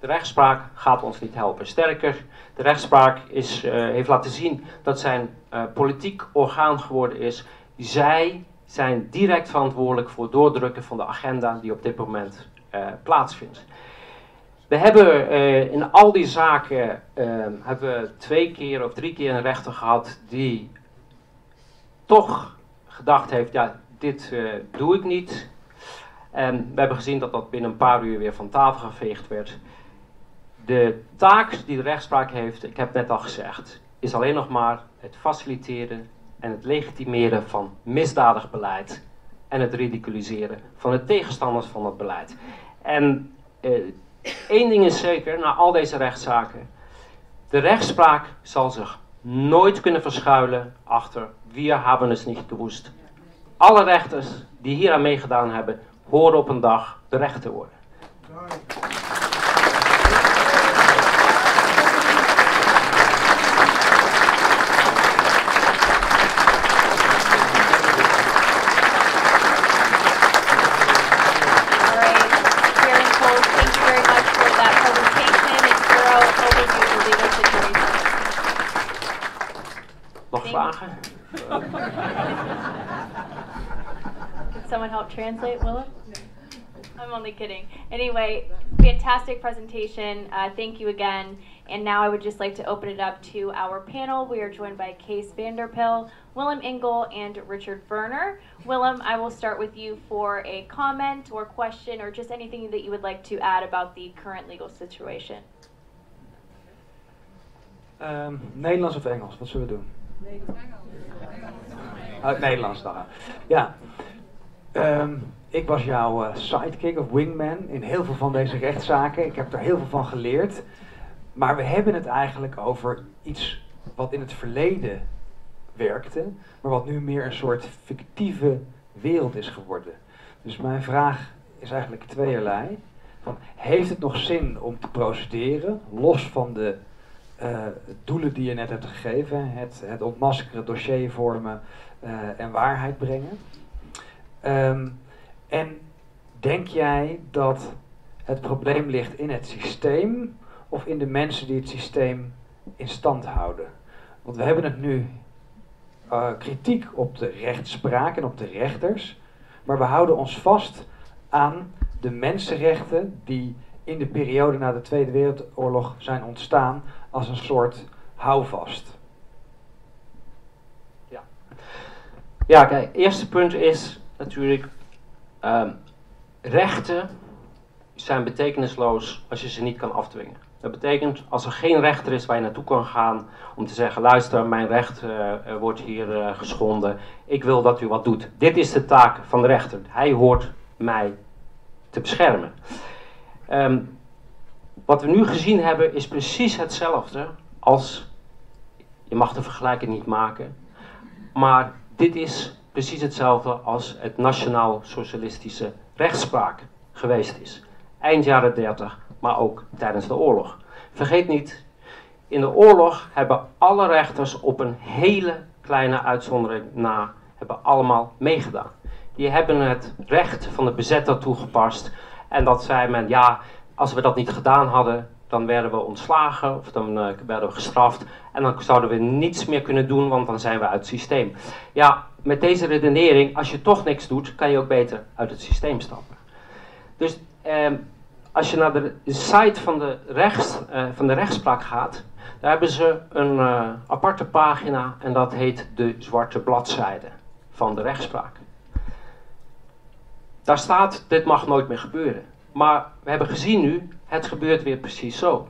De rechtspraak gaat ons niet helpen. Sterker, de rechtspraak is, uh, heeft laten zien dat zijn politiek orgaan geworden is. Zij zijn direct verantwoordelijk voor het doordrukken van de agenda die op dit moment uh, plaatsvindt. We hebben uh, in al die zaken uh, hebben we twee keer of drie keer een rechter gehad die toch gedacht heeft, ja, dit uh, doe ik niet. En we hebben gezien dat dat binnen een paar uur weer van tafel geveegd werd. De taak die de rechtspraak heeft, ik heb net al gezegd, is alleen nog maar het faciliteren en het legitimeren van misdadig beleid en het ridiculiseren van de tegenstanders van het beleid. En eh, één ding is zeker, na al deze rechtszaken, de rechtspraak zal zich nooit kunnen verschuilen achter wir haben es niet gewusst. Alle rechters die hier aan meegedaan hebben, horen op een dag berecht te worden. Translate, Willa? I'm only kidding. Anyway, fantastic presentation. Uh, thank you again. And now I would just like to open it up to our panel. We are joined by Case Vanderpill, Willem Engel, and Richard Werner. Willem, I will start with you for a comment or question or just anything that you would like to add about the current legal situation. Um, Nederlands of Engels? Wat zullen we doen? Nederlands. Uh, Nederlands dan. Ja. Um, ik was jouw uh, sidekick of wingman in heel veel van deze rechtszaken. Ik heb er heel veel van geleerd. Maar we hebben het eigenlijk over iets wat in het verleden werkte, maar wat nu meer een soort fictieve wereld is geworden. Dus mijn vraag is eigenlijk tweeërlei. Van, heeft het nog zin om te procederen, los van de uh, doelen die je net hebt gegeven, het, het ontmaskeren, dossier vormen uh, en waarheid brengen? Um, en denk jij dat het probleem ligt in het systeem of in de mensen die het systeem in stand houden? Want we hebben het nu uh, kritiek op de rechtspraak en op de rechters, maar we houden ons vast aan de mensenrechten die in de periode na de Tweede Wereldoorlog zijn ontstaan als een soort houvast. Ja, ja kijk, eerste punt is natuurlijk, uh, rechten zijn betekenisloos als je ze niet kan afdwingen. Dat betekent als er geen rechter is waar je naartoe kan gaan om te zeggen: luister, mijn recht uh, wordt hier uh, geschonden. Ik wil dat u wat doet. Dit is de taak van de rechter. Hij hoort mij te beschermen. Um, wat we nu gezien hebben is precies hetzelfde als. Je mag de vergelijking niet maken. Maar dit is precies hetzelfde als het nationaal-socialistische rechtspraak geweest is. Eind jaren 30, maar ook tijdens de oorlog. Vergeet niet, in de oorlog hebben alle rechters op een hele kleine uitzondering na hebben allemaal meegedaan. Die hebben het recht van de bezetter toegepast. En dat zei men, ja, als we dat niet gedaan hadden, dan werden we ontslagen of dan uh, werden we gestraft. En dan zouden we niets meer kunnen doen, want dan zijn we uit het systeem. Ja, met deze redenering, als je toch niks doet, kan je ook beter uit het systeem stappen. Dus eh, als je naar de site van de, rechts, eh, van de rechtspraak gaat, daar hebben ze een uh, aparte pagina en dat heet de zwarte bladzijde van de rechtspraak. Daar staat, dit mag nooit meer gebeuren. Maar we hebben gezien nu, het gebeurt weer precies zo.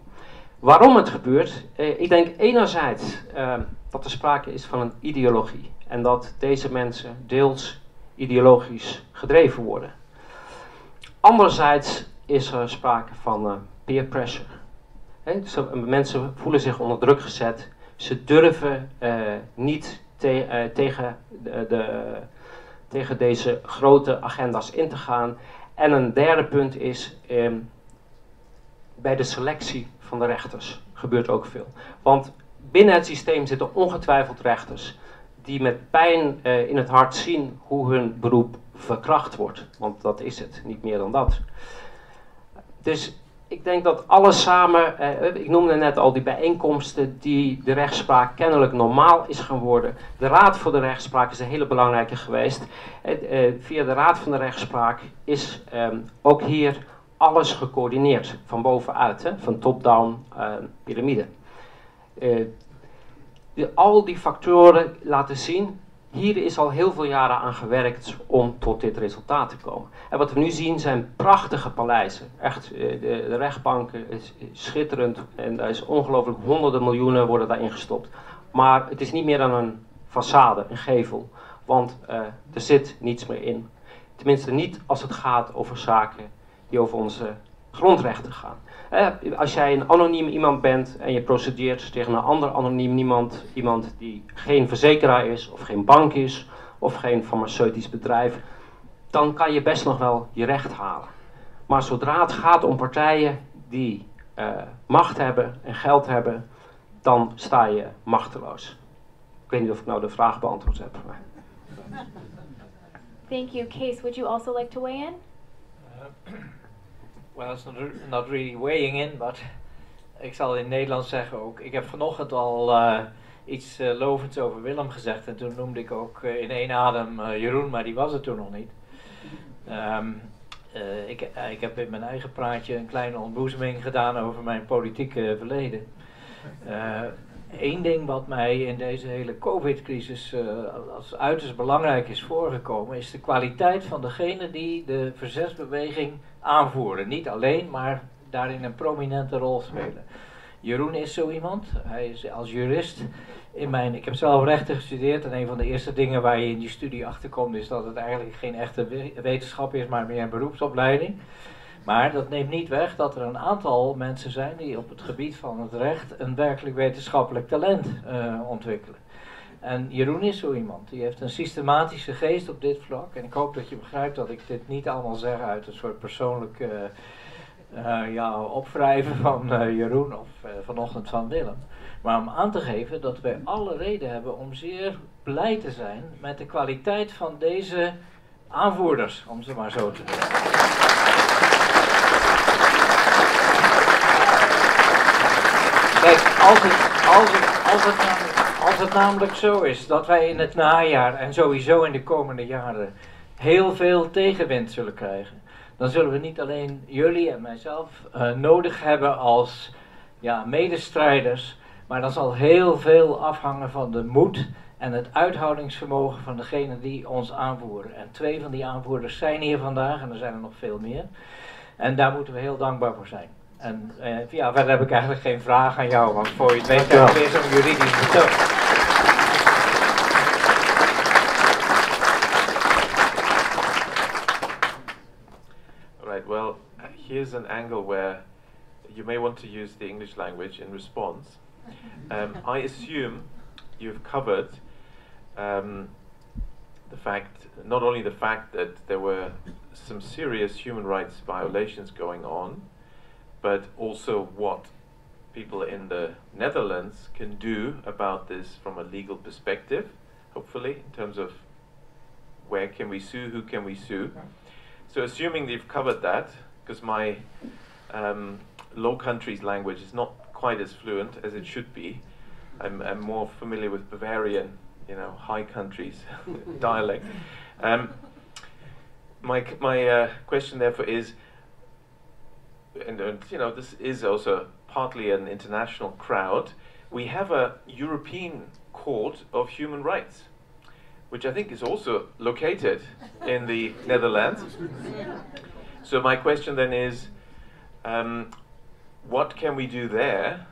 Waarom het gebeurt? Eh, ik denk enerzijds eh, dat er sprake is van een ideologie. En dat deze mensen deels ideologisch gedreven worden. Anderzijds is er sprake van uh, peer pressure. He, mensen voelen zich onder druk gezet. Ze durven uh, niet te, uh, tegen, de, de, tegen deze grote agenda's in te gaan. En een derde punt is, um, bij de selectie van de rechters gebeurt ook veel. Want binnen het systeem zitten ongetwijfeld rechters die met pijn uh, in het hart zien hoe hun beroep verkracht wordt. Want dat is het, niet meer dan dat. Dus ik denk dat alles samen, uh, ik noemde net al die bijeenkomsten die de rechtspraak kennelijk normaal is geworden. De Raad voor de Rechtspraak is een hele belangrijke geweest. Uh, via de Raad van de Rechtspraak is um, ook hier alles gecoördineerd, van bovenuit, hè, van top-down piramide al die factoren laten zien, hier is al heel veel jaren aan gewerkt om tot dit resultaat te komen. En wat we nu zien zijn prachtige paleizen. Echt, eh, de, de rechtbank is schitterend en daar is ongelooflijk honderden miljoenen worden daarin gestopt. Maar het is niet meer dan een façade, een gevel, want uh, er zit niets meer in. Tenminste niet als het gaat over zaken die over onze grondrechten gaan. Als jij een anoniem iemand bent en je procedeert tegen een ander anoniem iemand, iemand die geen verzekeraar is, of geen bank is, of geen farmaceutisch bedrijf, dan kan je best nog wel je recht halen. Maar zodra het gaat om partijen die uh, macht hebben en geld hebben, dan sta je machteloos. Ik weet niet of ik nou de vraag beantwoord heb. Maar... Thank you. Case, would you also like to weigh in? Well, it's not, not really weighing in, but ik zal in Nederlands zeggen ook. Ik heb vanochtend al uh, iets uh, lovends over Willem gezegd. En toen noemde ik ook uh, in één adem Jeroen, maar die was het toen nog niet. Um, ik, ik heb in mijn eigen praatje een kleine ontboezeming gedaan over mijn politieke verleden. Eén ding wat mij in deze hele COVID-crisis uh, als uiterst belangrijk is voorgekomen, is de kwaliteit van degene die de verzetsbeweging aanvoeren. Niet alleen, maar daarin een prominente rol spelen. Jeroen is zo iemand. Hij is als jurist in mijn. Ik heb zelf rechten gestudeerd en een van de eerste dingen waar je in die studie achterkomt is dat het eigenlijk geen echte wetenschap is, maar meer een beroepsopleiding. Maar dat neemt niet weg dat er een aantal mensen zijn die op het gebied van het recht een werkelijk wetenschappelijk talent uh, ontwikkelen. En Jeroen is zo iemand. Die heeft een systematische geest op dit vlak. En ik hoop dat je begrijpt dat ik dit niet allemaal zeg uit een soort persoonlijk uh, ja, opwrijven van Jeroen of vanochtend van Willem. Maar om aan te geven dat wij alle reden hebben om zeer blij te zijn met de kwaliteit van deze aanvoerders, om ze maar zo te noemen. Kijk, als het, als, als, het namelijk, als het namelijk zo is dat wij in het najaar en sowieso in de komende jaren heel veel tegenwind zullen krijgen, dan zullen we niet alleen jullie en mijzelf uh, nodig hebben als ja, medestrijders, maar dan zal heel veel afhangen van de moed en het uithoudingsvermogen van degene die ons aanvoeren. En twee van die aanvoerders zijn hier vandaag en er zijn er nog veel meer. En daar moeten we heel dankbaar voor zijn. En uh, ja, verder heb ik eigenlijk geen vraag aan jou, want voor je het weet heb weer zo'n juridisch betoog. Right, well, here's an angle where you may want to use the English language in response. Um, I assume you've covered um, the fact, not only the fact that there were some serious human rights violations going on, but also what people in the Netherlands can do about this from a legal perspective, hopefully, in terms of where can we sue, who can we sue. So, assuming they've covered that, because my um, Low Countries language is not quite as fluent as it should be, I'm, I'm more familiar with Bavarian, you know, high countries dialect. Um, my my uh, question, therefore, is and, and you know this is also partly an international crowd. We have a European Court of Human Rights, which I think is also located in the Netherlands. So my question then is, um, what can we do there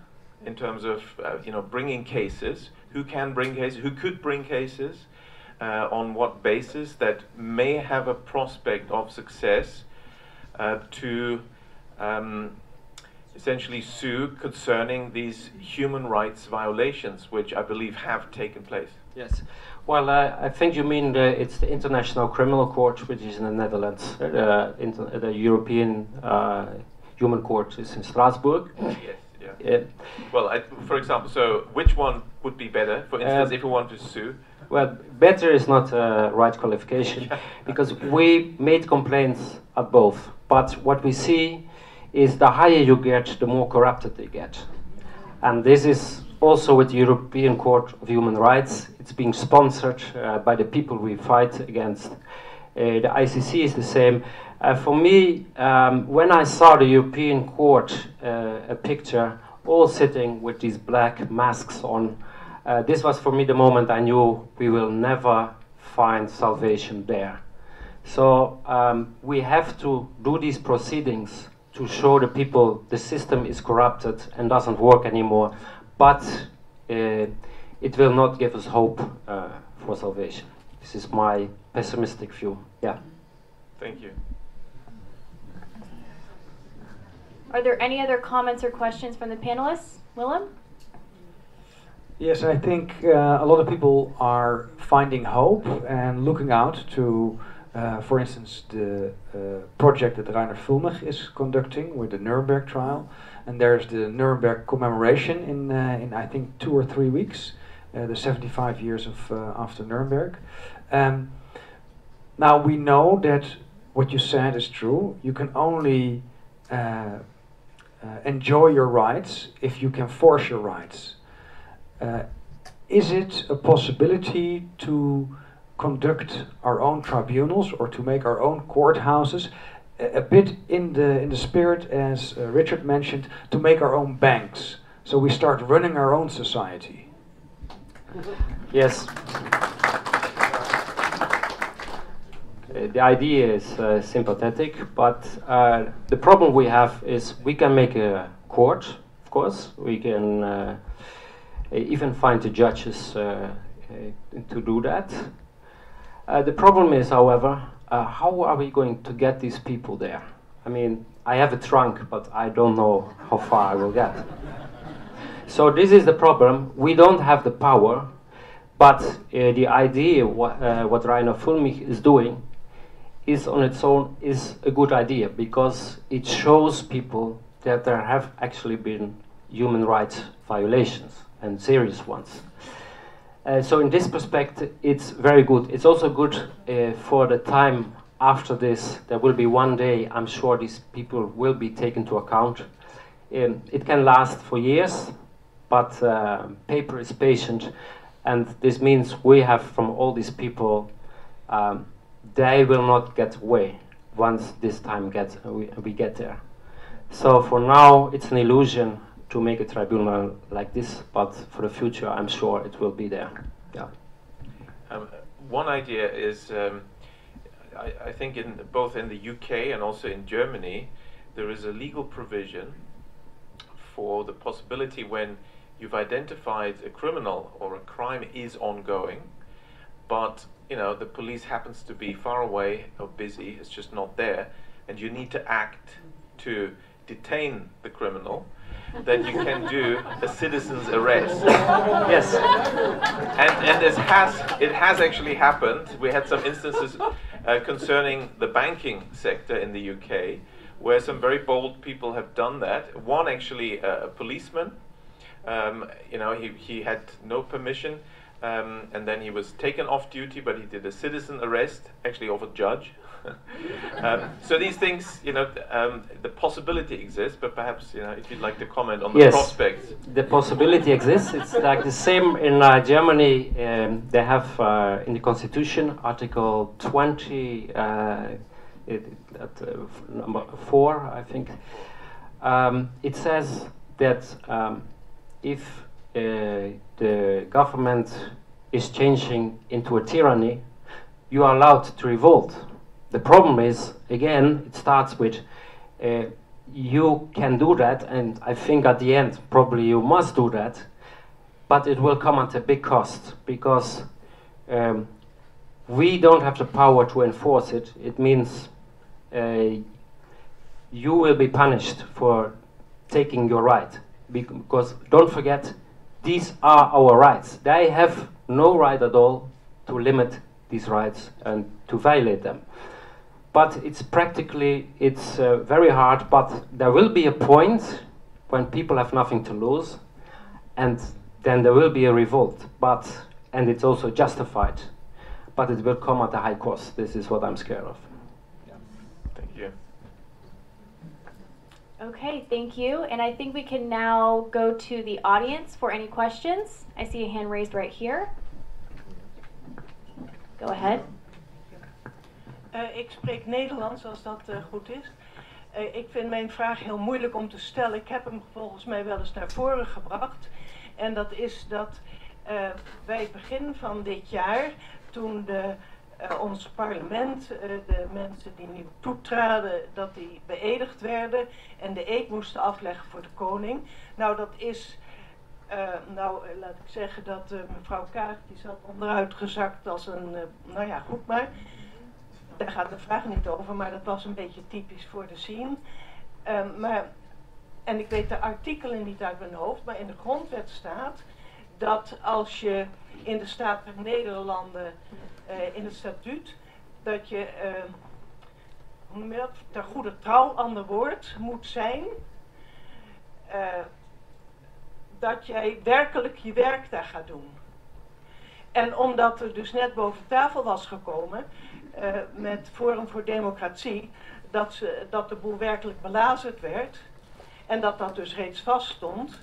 in terms of uh, you know bringing cases? Who can bring cases? Who could bring cases? Uh, on what basis that may have a prospect of success uh, to um, essentially sue concerning these human rights violations, which I believe have taken place. Yes. Well, uh, I think you mean the, it's the International Criminal Court, which is in the Netherlands. Uh, inter, the European uh, Human Court is in Strasbourg. Yes. Yeah. well, I, for example, so which one would be better? For instance, uh, if we want to sue. Well, better is not a right qualification because we made complaints at both. But what we see is the higher you get, the more corrupted they get. And this is also with the European Court of Human Rights. It's being sponsored uh, by the people we fight against. Uh, the ICC is the same. Uh, for me, um, when I saw the European Court, uh, a picture, all sitting with these black masks on, Uh, this was for me the moment I knew we will never find salvation there. So um, we have to do these proceedings to show the people the system is corrupted and doesn't work anymore, but uh, it will not give us hope uh, for salvation. This is my pessimistic view. Yeah. Thank you. Are there any other comments or questions from the panelists? Willem? Yes, I think uh, a lot of people are finding hope and looking out to, for instance, the uh, project that Rainer Fulmich is conducting with the Nuremberg trial. And there's the Nuremberg commemoration in, uh, in I think, two or three weeks, the 75 years of after Nuremberg. Um, now we know that what you said is true. You can only enjoy your rights if you can force your rights. Is it a possibility to conduct our own tribunals or to make our own courthouses a, a bit in the in the spirit as uh, Richard mentioned to make our own banks. So we start running our own society. Yes. Uh, the idea is uh, sympathetic but uh, the problem we have is we can make a court of course. We can uh, even find the judges uh, uh, to do that. The problem is, however, how are we going to get these people there? I mean, I have a trunk, but I don't know how far I will get. So this is the problem. We don't have the power, but uh, the idea what, uh, what Rainer Fulmich is doing is on its own is a good idea because it shows people that there have actually been human rights violations and serious ones. Uh, so in this perspective, it's very good. It's also good uh, for the time after this. There will be one day, I'm sure these people will be taken to account. Um, it can last for years, but uh, paper is patient, and this means we have from all these people, um, they will not get away once this time gets we, we get there. So for now, it's an illusion to make a tribunal like this, but for the future, I'm sure it will be there. Yeah. Um, one idea is, um, I, I, think in both in the UK and also in Germany, there is a legal provision for the possibility when you've identified a criminal or a crime is ongoing, but you know the police happens to be far away or busy, it's just not there, and you need to act to detain the criminal that you can do a citizen's arrest. Yes. And, and this has, it has actually happened. We had some instances uh, concerning the banking sector in the UK where some very bold people have done that. One actually, uh, a policeman, um, you know, he, he had no permission. Um, and then he was taken off duty, but he did a citizen arrest, actually of a judge, um, so these things, you know, um, the possibility exists, but perhaps, you know, if you'd like to comment on the yes, prospects. The possibility exists. It's like the same in uh, Germany. Um, they have uh, in the constitution, Article 20, uh, it, at, uh, number four, I think. Um, it says that um, if uh, the government is changing into a tyranny, you are allowed to revolt the problem is, again, it starts with uh, you can do that, and I think at the end, probably you must do that, but it will come at a big cost because um, we don't have the power to enforce it. It means uh, you will be punished for taking your right. Because don't forget, these are our rights. They have no right at all to limit these rights and to violate them but it's practically it's uh, very hard but there will be a point when people have nothing to lose and then there will be a revolt but and it's also justified but it will come at a high cost. This is what i'm scared of. Yeah. thank you. Okay thank you. And i think we can now go to the audience for any questions. I see a hand raised right here. Go ahead Uh, ik spreek Nederlands als dat uh, goed is. Uh, ik vind mijn vraag heel moeilijk om te stellen. Ik heb hem volgens mij wel eens naar voren gebracht. En dat is dat bij het begin van dit jaar, toen de, ons parlement, de mensen die nieuw toetraden, dat die beëdigd werden en de eed moesten afleggen voor de koning. Nou, dat is, nou laat ik zeggen dat mevrouw Kaag, die zat onderuit gezakt als een, nou ja, goed maar. Daar gaat de vraag niet over, maar dat was een beetje typisch voor de scene. maar, en ik weet de artikelen niet uit mijn hoofd, maar in de grondwet staat dat als je in de staat van Nederlanden, uh, in het statuut, dat je, uh, hoe noem je dat, ter goede trouw aan de woord moet zijn, uh, dat jij werkelijk je werk daar gaat doen. En omdat er dus net boven tafel was gekomen met Forum voor Democratie, dat, ze, dat de boel werkelijk belazerd werd en dat dat dus reeds vaststond,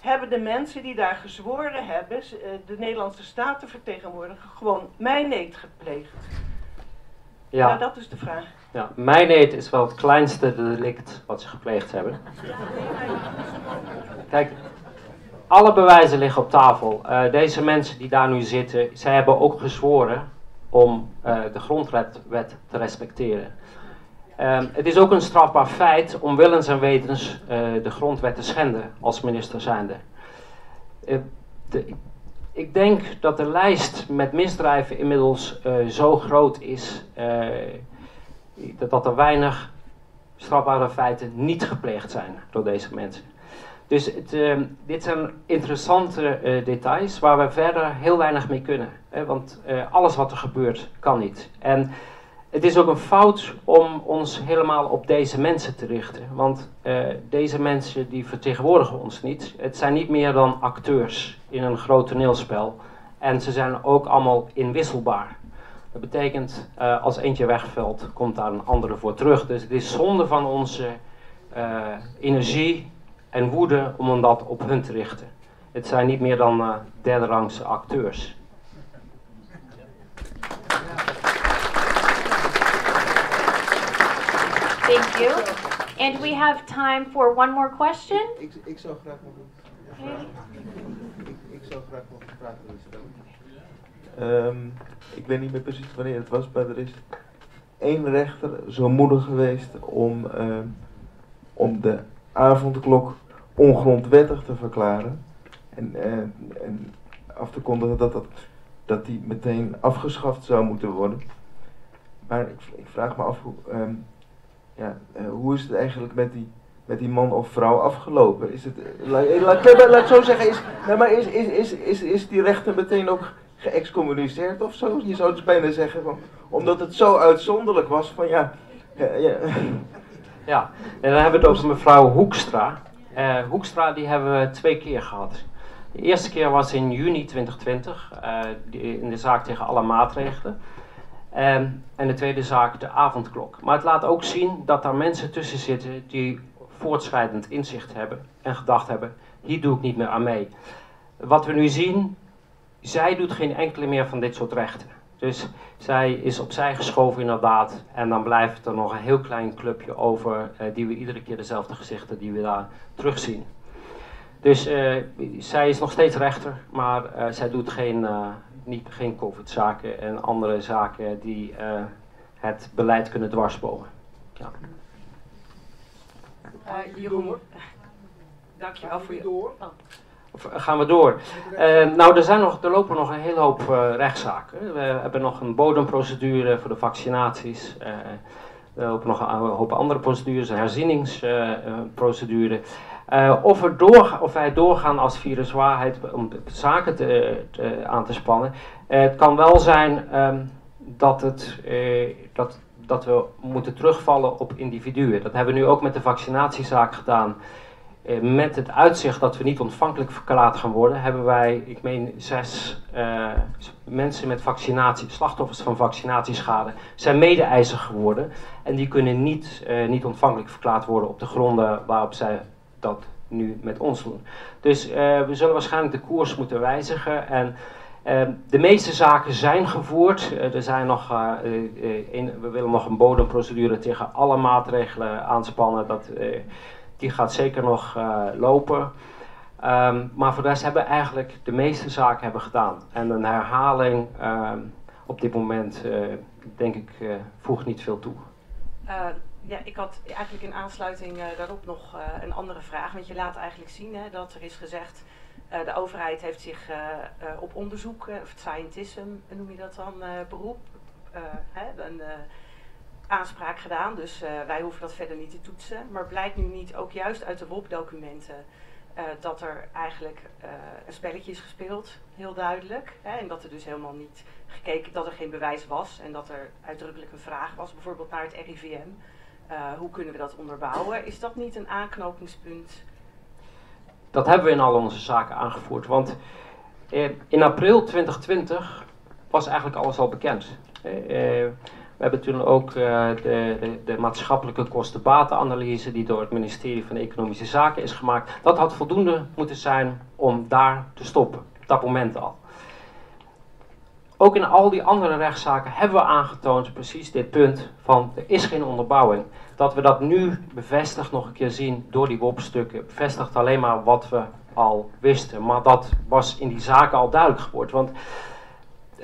hebben de mensen die daar gezworen hebben, eh, de Nederlandse staat te vertegenwoordigen, gewoon mijneed gepleegd? Ja. Nou, dat is de vraag. Ja, mijneed is wel het kleinste delict wat ze gepleegd hebben. Kijk, alle bewijzen liggen op tafel. Uh, deze mensen die daar nu zitten, zij hebben ook gezworen om uh, de grondwet te respecteren. Um, het is ook een strafbaar feit om willens en wetens uh, de grondwet te schenden als minister zijnde. Uh, de, ik denk dat de lijst met misdrijven inmiddels zo groot is dat, dat er weinig strafbare feiten niet gepleegd zijn door deze mensen. Dus het, ehm, dit zijn interessante details waar we verder heel weinig mee kunnen. Want alles wat er gebeurt kan niet. En het is ook een fout om ons helemaal op deze mensen te richten. Want uh, deze mensen die vertegenwoordigen ons niet. Het zijn niet meer dan acteurs in een groot toneelspel. En ze zijn ook allemaal inwisselbaar. Dat betekent, uh, als eentje wegvalt, komt daar een andere voor terug. Dus het is zonde van onze energie en woede om dat op hun te richten. Het zijn niet meer dan derderangse acteurs. Thank you. And we have time for one more question. Ik, ik zou graag nog ik, ik zou graag nog een vraag willen stellen. Um, ik weet niet meer precies wanneer het was, maar er is één rechter zo moedig geweest om, uh, om de avondklok ongrondwettig te verklaren. En, uh, en af te kondigen dat, dat, dat die meteen afgeschaft zou moeten worden. Maar ik, ik vraag me af hoe. Um, ja, uh, hoe is het eigenlijk met die, met die man of vrouw afgelopen? Is het, uh, laat, ik zo zeggen, is, maar is, is, is, is, is die rechter meteen ook geëxcommuniceerd of zo? Je zou dus bijna zeggen, van, omdat het zo uitzonderlijk was van ja... ja, en dan hebben we het over mevrouw Hoekstra. Hoekstra die hebben we twee keer gehad. De eerste keer was in juni 2020, die, in de zaak tegen alle maatregelen. Um, en de tweede zaak, de avondklok. Maar het laat ook zien dat daar mensen tussen zitten die voortschrijdend inzicht hebben en gedacht hebben: hier doe ik niet meer aan mee. Wat we nu zien, zij doet geen enkele meer van dit soort rechten. Dus zij is opzij geschoven inderdaad. En dan blijft er nog een heel klein clubje over, uh, die we iedere keer dezelfde gezichten die we daar terugzien. Dus uh, zij is nog steeds rechter, maar uh, zij doet geen, niet, geen COVID-zaken en andere zaken die uh, het beleid kunnen dwarsbomen. Ja. Uh, Jeroen, dankjewel voor je... Door? Oh. Of, eh, gaan we door? Uh, nou, er, zijn nog, er lopen nog een hele hoop uh, rechtszaken. We hebben nog een bodemprocedure voor de vaccinaties. Uh, er lopen nog een hoop andere procedures, een herzieningsprocedure. Uh, of, er door, of wij doorgaan als viruswaarheid om zaken aan te spannen. Uh, het kan wel zijn um, dat, het, uh, dat, dat we moeten terugvallen op individuen. Dat hebben we nu ook met de vaccinatiezaak gedaan. met het uitzicht dat we niet ontvankelijk verklaard gaan worden, hebben wij, ik meen, zes mensen met vaccinatie, slachtoffers van vaccinatieschade, zijn mede-eiser geworden. En die kunnen niet, niet ontvankelijk verklaard worden op de gronden waarop zij dat nu met ons doen. Dus uh, we zullen waarschijnlijk de koers moeten wijzigen. En uh, de meeste zaken zijn gevoerd. Uh, er zijn nog, in, we willen nog een bodemprocedure tegen alle maatregelen aanspannen. Dat, die gaat zeker nog lopen. Ehm, maar voor de rest hebben we eigenlijk de meeste zaken hebben gedaan. En een herhaling ehm, op dit moment, denk ik, voegt niet veel toe. Ja, ik had eigenlijk in aansluiting daarop nog een andere vraag. Want je laat eigenlijk zien hè, dat er is gezegd, de overheid heeft zich op onderzoek, of scientism noem je dat dan, beroep, hè, een aanspraak gedaan. Dus wij hoeven dat verder niet te toetsen. Maar blijkt nu niet ook juist uit de WOP-documenten dat er eigenlijk een spelletje is gespeeld, heel duidelijk. Hè, en dat er dus helemaal niet gekeken, dat er geen bewijs was en dat er uitdrukkelijk een vraag was, bijvoorbeeld naar het RIVM. Eh, hoe kunnen we dat onderbouwen? Is dat niet een aanknopingspunt? Dat hebben we in al onze zaken aangevoerd, want in april 2020 was eigenlijk alles al bekend. We hebben toen ook de, de, de, maatschappelijke kostenbatenanalyse die door het ministerie van Economische Zaken is gemaakt. Dat had voldoende moeten zijn om daar te stoppen, op dat moment al. Ook in al die andere rechtszaken hebben we aangetoond precies dit punt van er is geen onderbouwing. Dat we dat nu bevestigd nog een keer zien door die WOP-stukken, bevestigt alleen maar wat we al wisten. Maar dat was in die zaken al duidelijk geworden. Want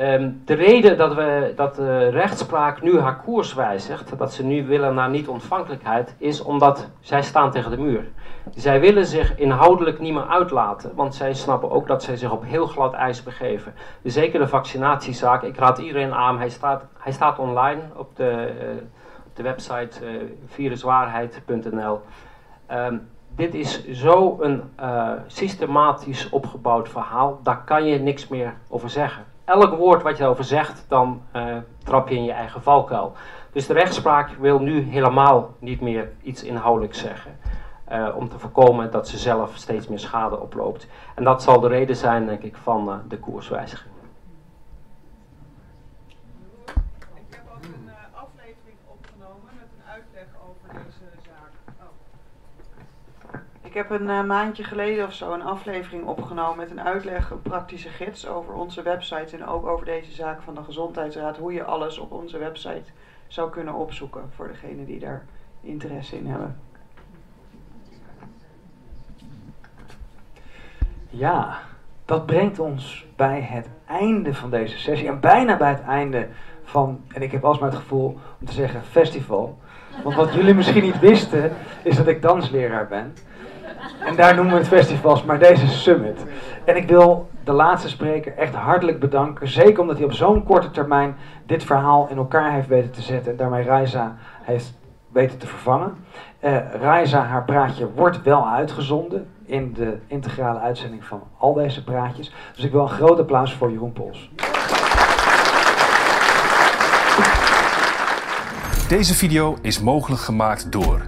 Um, de reden dat, we, dat de rechtspraak nu haar koers wijzigt, dat ze nu willen naar niet-ontvankelijkheid, is omdat zij staan tegen de muur. Zij willen zich inhoudelijk niet meer uitlaten, want zij snappen ook dat zij zich op heel glad ijs begeven. Zeker de vaccinatiezaak, ik raad iedereen aan, hij staat, hij staat online op de, uh, op de website uh, viruswaarheid.nl. Um, dit is zo een uh, systematisch opgebouwd verhaal, daar kan je niks meer over zeggen elk woord wat je over zegt, dan uh, trap je in je eigen valkuil. Dus de rechtspraak wil nu helemaal niet meer iets inhoudelijks zeggen. Uh, om te voorkomen dat ze zelf steeds meer schade oploopt. En dat zal de reden zijn, denk ik, van uh, de koerswijziging. Ik heb een uh, maandje geleden of zo een aflevering opgenomen met een uitleg, een praktische gids over onze website en ook over deze zaak van de Gezondheidsraad. Hoe je alles op onze website zou kunnen opzoeken voor degenen die daar interesse in hebben. Ja, dat brengt ons bij het einde van deze sessie en bijna bij het einde van, en ik heb alsmaar het gevoel om te zeggen festival. Want wat jullie misschien niet wisten, is dat ik dansleraar ben. En daar noemen we het festivals, maar deze summit. En ik wil de laatste spreker echt hartelijk bedanken. Zeker omdat hij op zo'n korte termijn dit verhaal in elkaar heeft weten te zetten. En daarmee Raisa heeft weten te vervangen. Uh, Raisa, haar praatje wordt wel uitgezonden in de integrale uitzending van al deze praatjes. Dus ik wil een groot applaus voor Jeroen Pols. Deze video is mogelijk gemaakt door